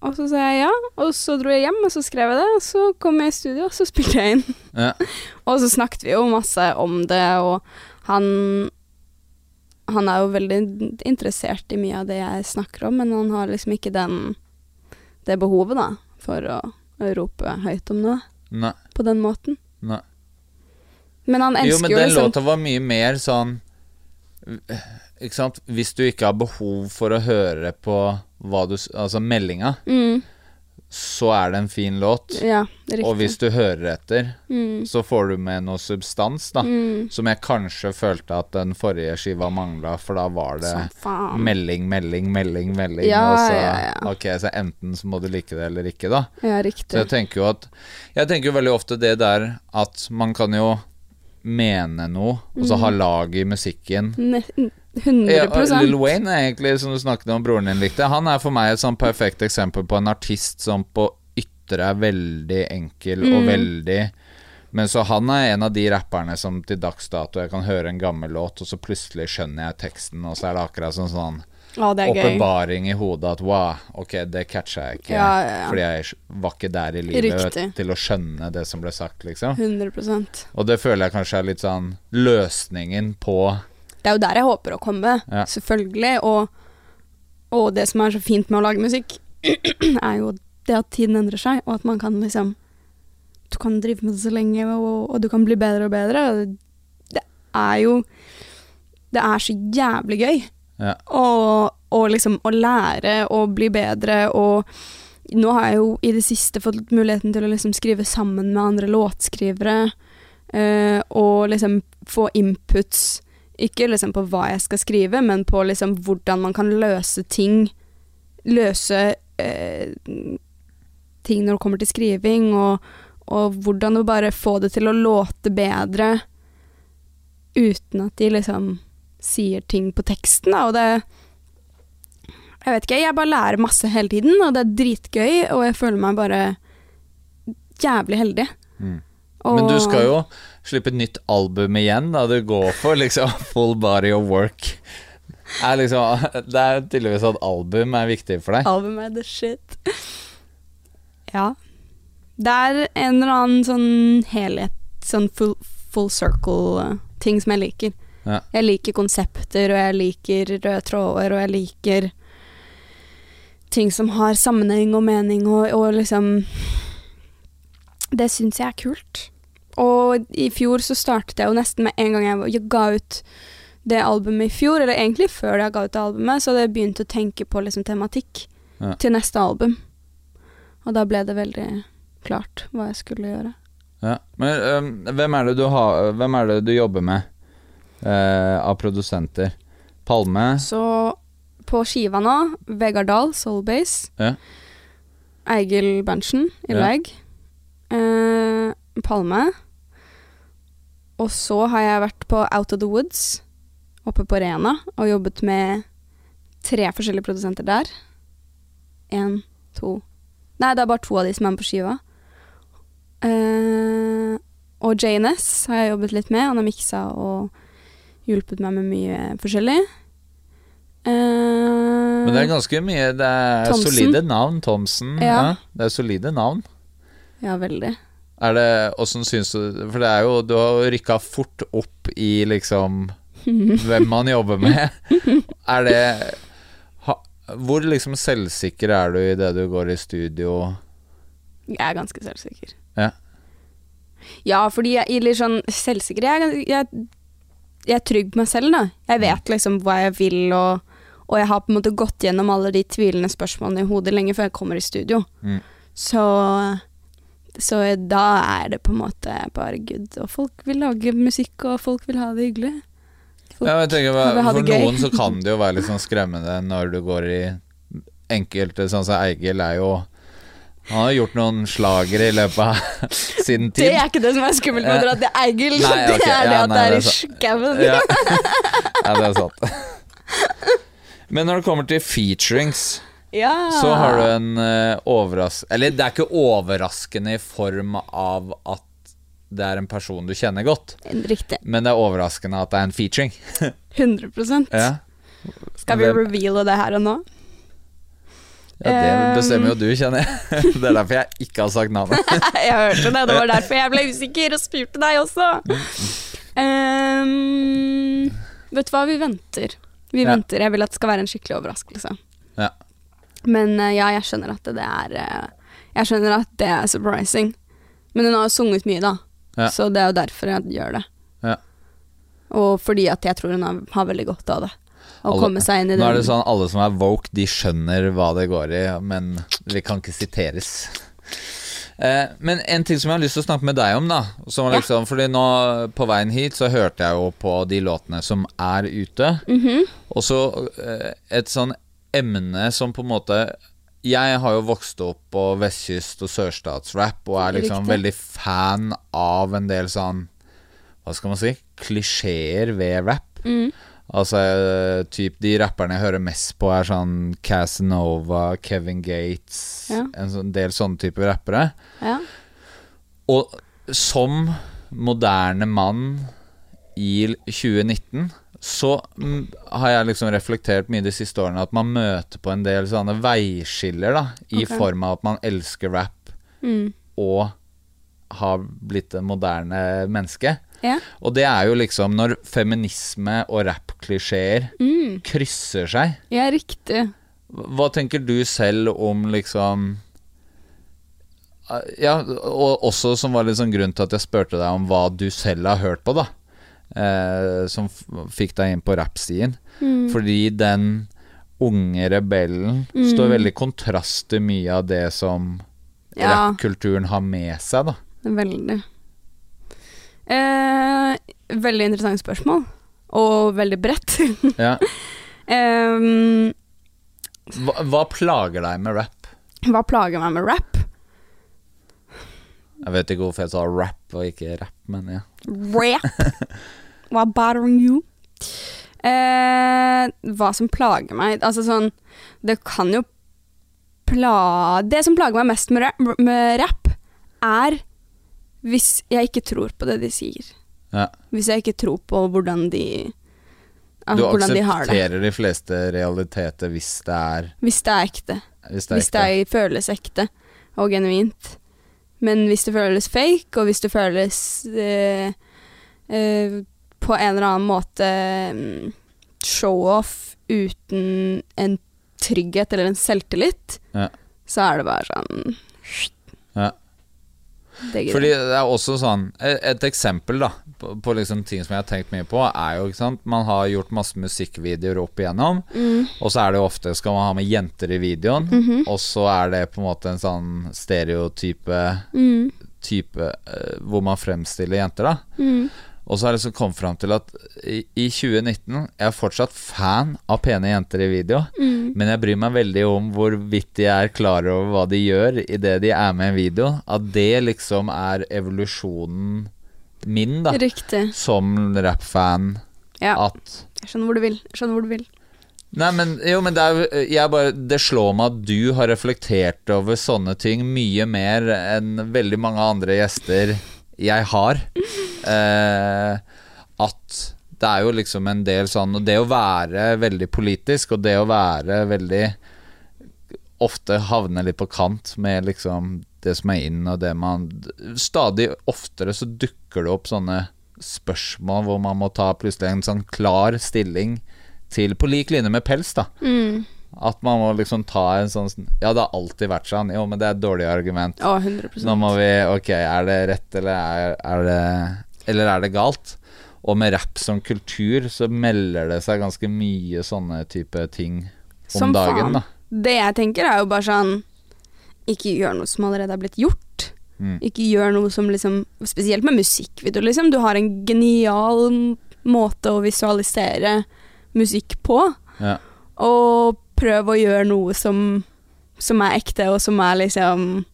Speaker 2: Og så sa jeg ja, og så dro jeg hjem, og så skrev jeg det, og så kom jeg i studio, og så spilte jeg inn.
Speaker 1: Ja.
Speaker 2: Og så snakket vi jo masse om det, og han Han er jo veldig interessert i mye av det jeg snakker om, men han har liksom ikke den det behovet, da, for å, å rope høyt om noe
Speaker 1: Nei.
Speaker 2: på den måten.
Speaker 1: Nei.
Speaker 2: Men han elsker
Speaker 1: Jo, men
Speaker 2: jo
Speaker 1: den
Speaker 2: liksom
Speaker 1: låta var mye mer sånn Ikke sant Hvis du ikke har behov for å høre på hva du Altså meldinga,
Speaker 2: mm,
Speaker 1: så er det en fin låt.
Speaker 2: Ja.
Speaker 1: Og hvis du hører etter,
Speaker 2: mm,
Speaker 1: så får du med noe substans, da.
Speaker 2: mm,
Speaker 1: Som jeg kanskje følte at den forrige skiva mangla, for da var det melding, melding, melding, melding.
Speaker 2: Ja,
Speaker 1: og så,
Speaker 2: ja.
Speaker 1: Ok, så enten så må du like det eller ikke, da.
Speaker 2: Ja,
Speaker 1: Så
Speaker 2: riktig.
Speaker 1: jeg tenker jo at Jeg tenker jo veldig ofte det der at man kan jo mene noe, og så
Speaker 2: Mm.
Speaker 1: ha lag i musikken.
Speaker 2: Ne 100
Speaker 1: Ja, Lil Wayne er egentlig, som du snakket om broren din likte, han er for meg et sånn perfekt eksempel på en artist som på ytre er veldig enkel og
Speaker 2: Mm.
Speaker 1: veldig Men så han er en av de rapperne som til dags dato jeg kan høre en gammel låt, og så plutselig skjønner jeg teksten, og så er det akkurat sånn sånn
Speaker 2: Å, gøy.
Speaker 1: åpenbaring i hodet at wow, ok, det catcha jeg ikke,
Speaker 2: Ja, ja, ja.
Speaker 1: fordi jeg var ikke der i livet
Speaker 2: Riktig.
Speaker 1: til å skjønne det som ble sagt, liksom.
Speaker 2: 100%
Speaker 1: Og det føler jeg kanskje er litt sånn løsningen på
Speaker 2: Det er jo der jeg håper å komme,
Speaker 1: Ja.
Speaker 2: selvfølgelig. Og, og det som er så fint med å lage musikk, er jo det at tiden endrer seg, og at man kan liksom Du kan drive med det så lenge, og, og du kan bli bedre og bedre. og Det er jo Det er så jævlig gøy
Speaker 1: Ja.
Speaker 2: å og liksom å lære og bli bedre og nå har jeg jo i det siste fått muligheten til å liksom skrive sammen med andre låtskrivere. Uh, og liksom få inputs, ikke liksom på hva jeg skal skrive, men på liksom hvordan man kan løse ting. Løse eh, ting når det kommer til skriving, og, og hvordan å bare få det til å låte bedre uten at de liksom sier ting på teksten, da, og det Jeg vet ikke, jeg bare lærer masse hele tiden, og det er dritgøy, og jeg føler meg bare jævlig heldig.
Speaker 1: Mm.
Speaker 2: Og-
Speaker 1: Men du skal jo slippe et nytt album igjen, da. Du går for liksom full body of work. Er liksom, det er tydeligvis at album er viktig for deg.
Speaker 2: Album er the shit. Ja. Det er en eller annen sånn helhet, sånn full, full circle-ting som jeg liker.
Speaker 1: Ja.
Speaker 2: Jeg liker konsepter, og jeg liker røde tråder, og jeg liker ting som har sammenheng og mening, og, og liksom Det syns jeg er kult. Og i fjor så startet jeg jo nesten med en gang jeg, jeg ga ut det albumet i fjor, eller egentlig før jeg ga ut det albumet, så hadde jeg begynt å tenke på liksom tematikk
Speaker 1: Ja.
Speaker 2: til neste album. Og da ble det veldig klart hva jeg skulle gjøre.
Speaker 1: Ja. Men um, hvem, er det du har, hvem er det du jobber med uh, av produsenter? Palme?
Speaker 2: Så på skiva nå, Vegard Dahl, Soulbase.
Speaker 1: Ja.
Speaker 2: Eigil Berntsen i
Speaker 1: Ja.
Speaker 2: leg. Eh, Palme. Og så har jeg vært på Out of the Woods oppe på Rena og jobbet med tre forskjellige produsenter der. Én, to Nei, det er bare to av de som er med på skiva. Eh, og JNS har jeg jobbet litt med. Han har miksa og hjulpet meg med mye forskjellig. Eh,
Speaker 1: Men det er ganske mye Det er
Speaker 2: Thompson.
Speaker 1: solide navn. Thomsen. Ja.
Speaker 2: Ja.
Speaker 1: Det er solide navn.
Speaker 2: Ja, veldig.
Speaker 1: Er det Åssen syns du For det er jo Du har rykka fort opp i liksom hvem man jobber med. Er det ha, Hvor liksom selvsikker er du i det du går i studio?
Speaker 2: Jeg er ganske selvsikker.
Speaker 1: Ja.
Speaker 2: Ja, fordi jeg er litt sånn selvsikker. Jeg, jeg, jeg er trygg på meg selv, da. Jeg vet liksom hva jeg vil, og, og jeg har på en måte gått gjennom alle de tvilende spørsmålene i hodet lenge før jeg kommer i studio.
Speaker 1: Mm.
Speaker 2: Så, så da er det på en måte bare good. Og folk vil lage musikk, og folk vil ha det hyggelig. Folk
Speaker 1: Ja, tenker, for,
Speaker 2: For
Speaker 1: noen så kan det jo være litt sånn skremmende når du går i enkelte, sånn som Eigil, er jo Han har gjort noen slagere i løpet av sin tid.
Speaker 2: Det er ikke det som er skummelt med å dra til Eigil. Det er det
Speaker 1: ja,
Speaker 2: at
Speaker 1: nei,
Speaker 2: det er
Speaker 1: det
Speaker 2: i skauen.
Speaker 1: Ja. ja, det er sant. Men når det kommer til featurings,
Speaker 2: Ja.
Speaker 1: så har du en uh, overras... Eller det er ikke overraskende i form av at det er en person du kjenner godt,
Speaker 2: Riktig.
Speaker 1: men det er overraskende at det er en featuring.
Speaker 2: 100
Speaker 1: ja.
Speaker 2: Skal vi reveale det her og nå?
Speaker 1: ja, det
Speaker 2: Um,
Speaker 1: bestemmer jo du, kjenner jeg. Det er derfor jeg ikke har sagt navnet.
Speaker 2: jeg hørte det, det var derfor jeg ble usikker og spurte deg også. Um, vet du hva, vi venter. Vi
Speaker 1: Ja.
Speaker 2: venter. Jeg vil at det skal være en skikkelig overraskelse.
Speaker 1: Ja.
Speaker 2: Men eh, ja, jeg skjønner at det er eh, Jeg skjønner at det er surprising. Men hun har jo sunget mye, da.
Speaker 1: Ja.
Speaker 2: Så det er jo derfor jeg gjør det.
Speaker 1: Ja.
Speaker 2: Og fordi at jeg tror hun har, har veldig godt av det. Å
Speaker 1: Alle-
Speaker 2: komme seg inn i
Speaker 1: Nå er det sånn alle som er woke, de skjønner hva det går i, men vi kan ikke siteres. Eh, men en ting som jeg har lyst til å snakke med deg om, da som liksom,
Speaker 2: Ja.
Speaker 1: Fordi nå på veien hit så hørte jeg jo på de låtene som er ute.
Speaker 2: Mhm.
Speaker 1: Og så eh, et sånn emne som på en måte Jeg har jo vokst opp på vestkyst- og sørstatsrap og er liksom
Speaker 2: Riktig.
Speaker 1: veldig fan av en del sånn Hva skal man si? Klisjeer ved rap.
Speaker 2: Mm.
Speaker 1: Altså typ de rapperne jeg hører mest på er sånn Casanova, Kevin Gates
Speaker 2: Ja.
Speaker 1: En sånn del sånne typer rappere.
Speaker 2: Ja.
Speaker 1: Og som moderne mann i 2019 så mm, har jeg liksom reflektert mye de siste årene at man møter på en del sånne veiskiller, da, i
Speaker 2: okay.
Speaker 1: form av at man elsker rap
Speaker 2: Mm.
Speaker 1: og har blitt en moderne menneske.
Speaker 2: Yeah.
Speaker 1: Og det er jo liksom når feminisme og rappklisjeer
Speaker 2: Mm.
Speaker 1: krysser seg.
Speaker 2: ja, riktig.
Speaker 1: Hva tenker du selv om liksom Eh, Ja, og også som var litt sånn grunn til at jeg spurte deg om hva du selv har hørt på, da. Eh, som fikk deg inn på rappsiden.
Speaker 2: Mm.
Speaker 1: Fordi den unge rebellen
Speaker 2: Mm.
Speaker 1: står veldig kontrast til mye av det som
Speaker 2: Ja.
Speaker 1: rappkulturen har med seg, da.
Speaker 2: Veldig. Eh, veldig interessant spørsmål. Og veldig bredt.
Speaker 1: Ja.
Speaker 2: Em,
Speaker 1: Hva, hva plager deg med rap?
Speaker 2: hva plager meg med rap?
Speaker 1: Jeg vet ikke hvorfor jeg sa rap og ikke rap, men ja.
Speaker 2: Rap. Hva bothering you? Eh, hva som plager meg Altså sånn Det kan jo pla... Det som plager meg mest med rap, med rap, er hvis jeg ikke tror på det de sier.
Speaker 1: ja.
Speaker 2: Hvis jeg ikke tror på hvordan de
Speaker 1: Du
Speaker 2: aksepterer de
Speaker 1: de fleste realiteter hvis det er
Speaker 2: Hvis det er ekte.
Speaker 1: Hvis det er
Speaker 2: Hvis det er, føles ekte og genuint. Men hvis det føles fake, og hvis det føles eh, eh, på en eller annen måte mm, show-off uten en trygghet eller en selvtillit,
Speaker 1: Ja.
Speaker 2: så er det bare sånn
Speaker 1: Ja.
Speaker 2: Det
Speaker 1: Fordi det er også sånn Et, eksempel da på, på liksom ting som jeg har tenkt mye på, er jo ikke sant Man har gjort masse musikkvideoer opp igjennom,
Speaker 2: Mm.
Speaker 1: og så er det jo ofte skal man ha med jenter i videoen,
Speaker 2: Mhm.
Speaker 1: og så er det på en måte en sånn stereotype
Speaker 2: Mm.
Speaker 1: type eh, hvor man fremstiller jenter, da. Og så har jeg liksom kommet fram til at i, i 2019 Jeg er fortsatt fan av pene jenter i video,
Speaker 2: Mm.
Speaker 1: men jeg bryr meg veldig om hvorvidt de er klar over hva de gjør idet de er med i en video. At det liksom er evolusjonen min, da,
Speaker 2: Riktig.
Speaker 1: som rappfan.
Speaker 2: Ja.
Speaker 1: At
Speaker 2: Jeg skjønner hvor du vil. Jeg skjønner hvor du vil.
Speaker 1: Nei, men jo, men det er jeg bare Det slår meg at du har reflektert over sånne ting mye mer enn veldig mange andre gjester jeg har. Eh, at det er jo liksom en del sånn Og det å være veldig politisk, og det å være veldig Ofte havne litt på kant med liksom det som er inn, og det man Stadig oftere så dukker det opp sånne spørsmål hvor man må ta plutselig en sånn klar stilling til På lik linje med pels, da.
Speaker 2: Mm.
Speaker 1: At man må liksom ta en sånn Ja, det har alltid vært sånn. Jo, men det er et dårlig argument.
Speaker 2: Å, 100
Speaker 1: Nå må vi Ok, er det rett, eller er, er det Eller er det galt? Og med rapp som kultur så melder det seg ganske mye sånne type ting om
Speaker 2: Som
Speaker 1: dagen,
Speaker 2: faen.
Speaker 1: da.
Speaker 2: Det jeg tenker er jo bare sånn Ikke gjør noe som allerede er blitt gjort.
Speaker 1: Mm.
Speaker 2: Ikke gjør noe som liksom Spesielt med musikkvideo, liksom. Du har en genial måte å visualisere musikk på.
Speaker 1: Ja.
Speaker 2: Og prøv å gjøre noe som, som er ekte, og som er liksom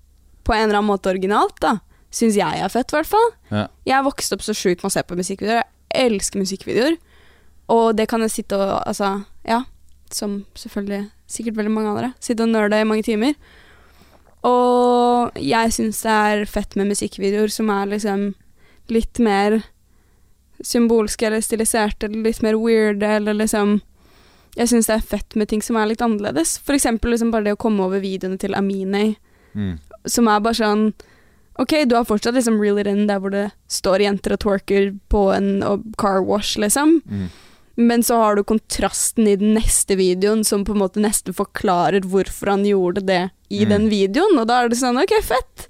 Speaker 2: på en eller annen måte originalt, da. Syns jeg er fett, i hvert fall.
Speaker 1: Ja.
Speaker 2: Jeg har vokst opp så sjukt med å se på musikkvideoer. Jeg elsker musikkvideoer. Og det kan jeg sitte og Altså, ja. Som selvfølgelig sikkert veldig mange andre. Sitte og nerde i mange timer. Og jeg syns det er fett med musikkvideoer som er liksom litt mer symbolske eller stiliserte eller litt mer weirde eller liksom Jeg syns det er fett med ting som er litt annerledes. For eksempel liksom bare det å komme over videoene til Amine
Speaker 1: Mm.
Speaker 2: som er bare sånn Ok, du har fortsatt liksom reel it in der hvor det står jenter og twerker på en car wash, liksom.
Speaker 1: Mm.
Speaker 2: Men så har du kontrasten i den neste videoen som på en måte nesten forklarer hvorfor han gjorde det i
Speaker 1: Mm.
Speaker 2: den videoen, og da er det sånn ok, fett.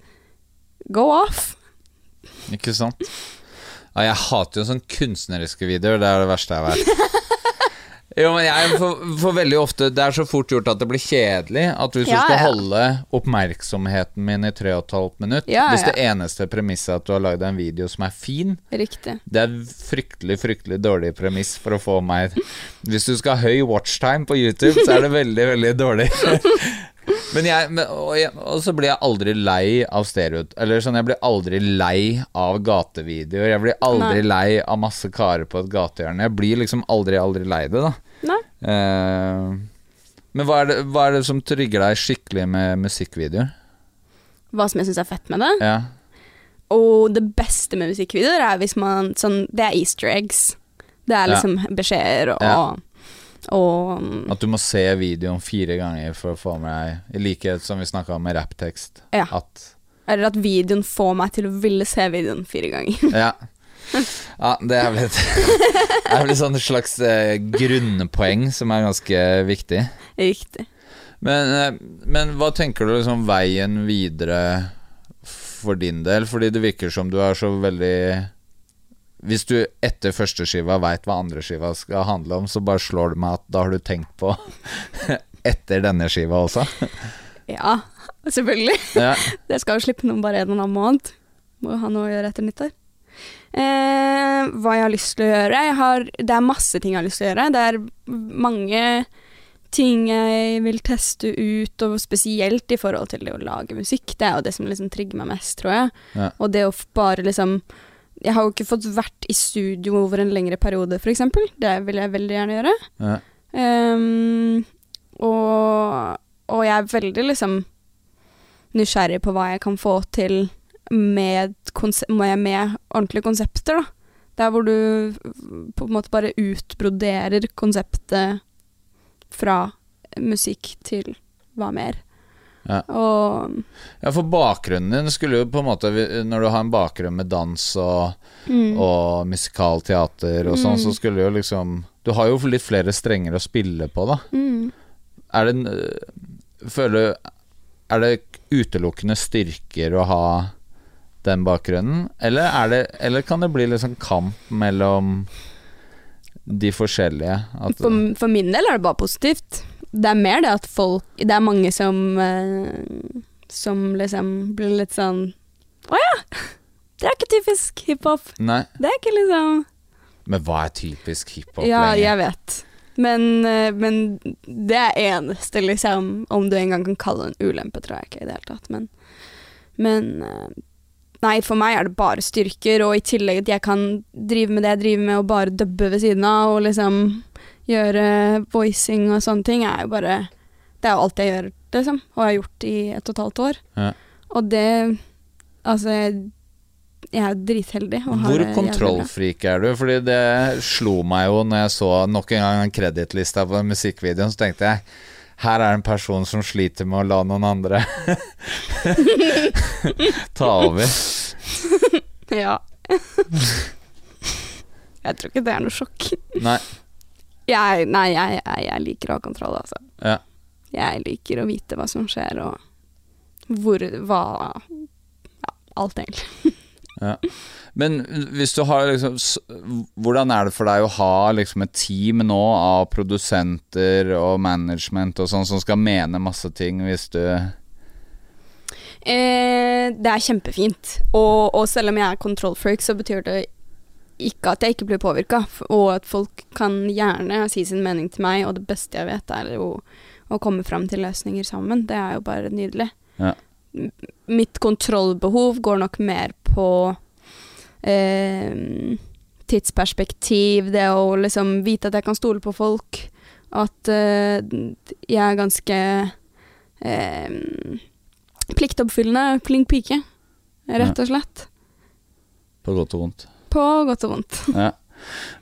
Speaker 2: Go off.
Speaker 1: Ikke sant? Ja, jeg hater jo sånne kunstneriske videoer. Det er det verste jeg vet. Jo, men jeg får, får veldig ofte Det er så fort gjort at det blir kjedelig. At hvis
Speaker 2: Ja,
Speaker 1: du skal
Speaker 2: ja.
Speaker 1: holde oppmerksomheten min i tre og et halvt minutt
Speaker 2: Ja,
Speaker 1: Hvis det eneste premisset er at du har lagd en video som er fin
Speaker 2: Riktig.
Speaker 1: Det er fryktelig, fryktelig dårlig premiss for å få meg Hvis du skal ha høy watchtime på YouTube, så er det veldig, veldig dårlig. Men jeg, men, og, jeg, og så blir jeg aldri lei av stereo Eller sånn, jeg blir aldri lei av gatevideoer. Jeg blir aldri
Speaker 2: Nei.
Speaker 1: lei av masse karer på et gatehjørne. Jeg blir liksom aldri, aldri lei det, da. Eh, men hva er, det, hva er det som trygger deg skikkelig med musikkvideoer?
Speaker 2: Hva som jeg syns er fett med det.
Speaker 1: Ja.
Speaker 2: Og det beste med musikkvideoer er hvis man sånn Det er easter eggs. Det er
Speaker 1: Ja.
Speaker 2: liksom beskjeder og,
Speaker 1: Ja.
Speaker 2: og
Speaker 1: At du må se videoen fire ganger for å få med deg I likhet som vi snakka om med rapptekst.
Speaker 2: Ja.
Speaker 1: At
Speaker 2: Eller at videoen får meg til å ville se videoen fire ganger.
Speaker 1: Ja. ja det er vel et er vel et slags eh, grunnpoeng som er ganske viktig.
Speaker 2: Riktig.
Speaker 1: Men, eh, men hva tenker du liksom veien videre for din del? Fordi det virker som du er så veldig Hvis du etter første skiva veit hva andre skiva skal handle om, så bare slår det meg at da har du tenkt på etter denne skiva også.
Speaker 2: Ja, selvfølgelig.
Speaker 1: Ja.
Speaker 2: Det skal jo slippe noen bare en og en annen måned. Må jo ha noe å gjøre etter nyttår. Eh, hva jeg har lyst til å gjøre har, Det er masse ting jeg har lyst til å gjøre. Det er mange ting jeg vil teste ut, og spesielt i forhold til det å lage musikk. Det er jo det som liksom trigger meg mest, tror jeg.
Speaker 1: Ja.
Speaker 2: Og det å bare liksom Jeg har jo ikke fått vært i studio over en lengre periode, eksempel. Det vil jeg veldig gjerne gjøre.
Speaker 1: Ja.
Speaker 2: Um, og, og jeg er veldig liksom nysgjerrig på hva jeg kan få til med, med, med ordentlige konsepter, da. Der hvor du på en måte bare utbroderer konseptet fra musikk til hva mer.
Speaker 1: Ja.
Speaker 2: Og
Speaker 1: ja, for bakgrunnen din skulle jo på en måte Når du har en bakgrunn med dans og,
Speaker 2: Mm.
Speaker 1: og musikalteater og sånn,
Speaker 2: Mm.
Speaker 1: så skulle jo liksom Du har jo litt flere strenger å spille på, da.
Speaker 2: mm.
Speaker 1: Er det Føler du Er det utelukkende styrker å ha den bakgrunnen, eller, er det, eller kan det bli liksom kamp mellom de forskjellige?
Speaker 2: For, for min del er det bare positivt. Det er mer det at folk Det er mange som eh, Som liksom blir litt sånn Å ja! Det er ikke typisk hiphop. Det er ikke liksom
Speaker 1: men hva er typisk hiphop
Speaker 2: Ja,
Speaker 1: lenge?
Speaker 2: jeg vet. Men, eh, men det er eneste, liksom, om du engang kan kalle det en ulempe, tror jeg ikke i det hele tatt. Men, men eh, Nei, for meg er det bare styrker, og i tillegg at jeg kan drive med det jeg driver med, og bare dubbe ved siden av, og liksom gjøre voicing og sånne ting, er jo bare Det er jo alt jeg gjør, liksom, og har gjort i et og et halvt år.
Speaker 1: Ja.
Speaker 2: Og det Altså, jeg, jeg er dritheldig.
Speaker 1: Hvor kontrollfrik er du? Fordi det slo meg jo når jeg så nok en gang kredittlista på musikkvideoen, så tenkte jeg her er en person som sliter med å la noen andre ta over.
Speaker 2: Ja. jeg tror ikke det er noe sjokk.
Speaker 1: Nei.
Speaker 2: Jeg, nei, jeg, jeg, jeg liker å ha kontroll, altså.
Speaker 1: Ja.
Speaker 2: Jeg liker å vite hva som skjer, og hvor Hva Ja, alt, egentlig.
Speaker 1: Ja. Men hvis du har liksom Hvordan er det for deg å ha liksom et team nå av produsenter og management og sånn som skal mene masse ting hvis du
Speaker 2: Eh, det er kjempefint. Og, og selv om jeg er control freak, så betyr det ikke at jeg ikke blir påvirka, og at folk kan gjerne si sin mening til meg, og det beste jeg vet, er jo å komme fram til løsninger sammen. Det er jo bare nydelig.
Speaker 1: Ja.
Speaker 2: Mitt kontrollbehov går nok mer på eh, tidsperspektiv, det å liksom vite at jeg kan stole på folk. At eh, jeg er ganske eh, pliktoppfyllende, flink pike, rett og slett.
Speaker 1: På godt og vondt.
Speaker 2: På godt og vondt.
Speaker 1: Ja.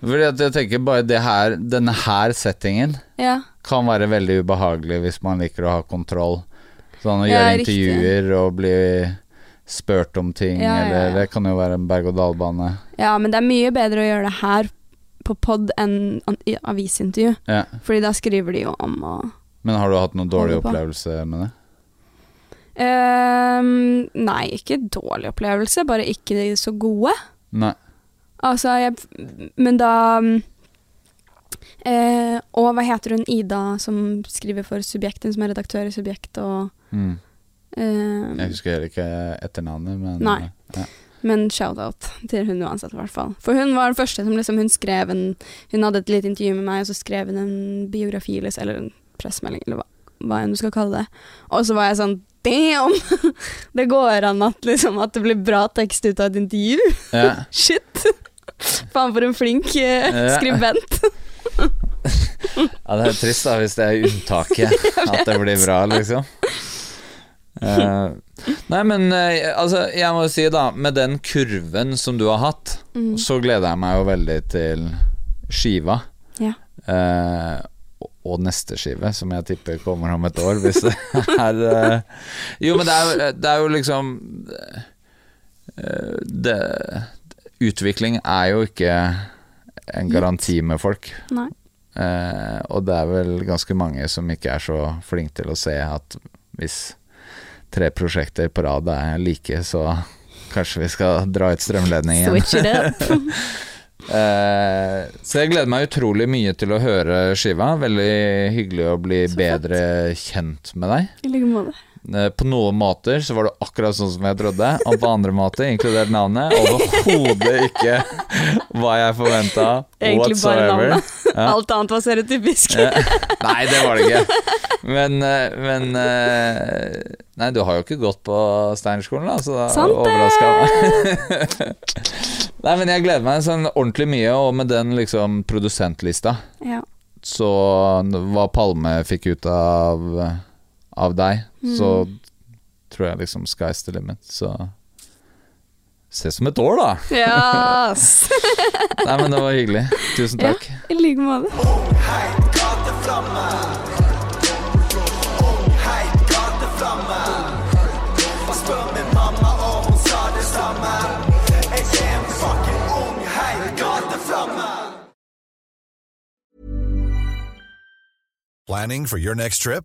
Speaker 1: Fordi at jeg tenker bare det her, denne her settingen
Speaker 2: Ja.
Speaker 1: kan være veldig ubehagelig hvis man liker å ha kontroll. Sånn å
Speaker 2: Ja,
Speaker 1: gjøre
Speaker 2: riktig.
Speaker 1: intervjuer og bli spurt om ting,
Speaker 2: Ja, ja,
Speaker 1: eller
Speaker 2: ja.
Speaker 1: det kan jo være en berg-og-dal-bane.
Speaker 2: ja, men det er mye bedre å gjøre det her på pod enn i avisintervju.
Speaker 1: Ja.
Speaker 2: Fordi da skriver de jo om å
Speaker 1: Men har du hatt noen dårlig opplevelse med det?
Speaker 2: Um, Nei, ikke dårlig opplevelse, bare ikke så gode.
Speaker 1: Nei.
Speaker 2: Altså, jeg Men da eh, Og hva heter hun Ida som skriver for Subjekten, som er redaktør i Subjekt og
Speaker 1: Mm.
Speaker 2: Eh,
Speaker 1: Jeg husker ikke etternavnet, men
Speaker 2: Nei.
Speaker 1: Ja.
Speaker 2: Men shout-out til hun uansett, i hvert fall. For hun var den første som liksom Hun skrev en Hun hadde et lite intervju med meg, og så skrev hun en biografi, eller, en pressemelding, eller hva, hva enn du skal kalle det. Og så var jeg sånn Damn! Det går an at, liksom, at det blir bra tekst ut av et intervju.
Speaker 1: Ja.
Speaker 2: Shit! Faen, for en flink eh,
Speaker 1: Ja.
Speaker 2: skribent.
Speaker 1: ja, det er trist da hvis det er unntaket at det blir bra, liksom. Eh, nei, men eh, altså, jeg må jo si, da, med den kurven som du har hatt,
Speaker 2: Mm.
Speaker 1: så gleder jeg meg jo veldig til skiva.
Speaker 2: Ja.
Speaker 1: Eh, og- neste skive, som jeg tipper kommer om et år, hvis det er Jo, men det er, det er jo liksom det, Utvikling er jo ikke en garanti med folk.
Speaker 2: Nei.
Speaker 1: Eh, og det er vel ganske mange som ikke er så flinke til å se at hvis tre prosjekter på rad er like, så kanskje vi skal dra ut strømledningen.
Speaker 2: Switch it up.
Speaker 1: Eh, så jeg gleder meg utrolig mye til å høre skiva. Veldig hyggelig å bli bedre kjent med deg.
Speaker 2: I like måte.
Speaker 1: Eh, På noen måter så var du akkurat sånn som jeg trodde, og på andre måter, inkludert navnet, overhodet ikke hva jeg forventa.
Speaker 2: Egentlig bare navnet.
Speaker 1: Ja.
Speaker 2: Alt annet var stereotypisk.
Speaker 1: Ja. Nei, det var det ikke. Men, eh, men eh, Nei, du har jo ikke gått på Steinerskolen, da, så da
Speaker 2: det!
Speaker 1: overraska meg. Nei, men jeg gleder meg sånn ordentlig mye, og med den liksom produsentlista,
Speaker 2: Ja.
Speaker 1: så hva Palme fikk ut av, av deg, så
Speaker 2: Mm.
Speaker 1: tror jeg liksom sky's the limit, så Ses om et år, da!
Speaker 2: Yes.
Speaker 1: Nei, men det var hyggelig. Tusen takk. Ja.
Speaker 2: I like måte.
Speaker 5: Planning for your next trip?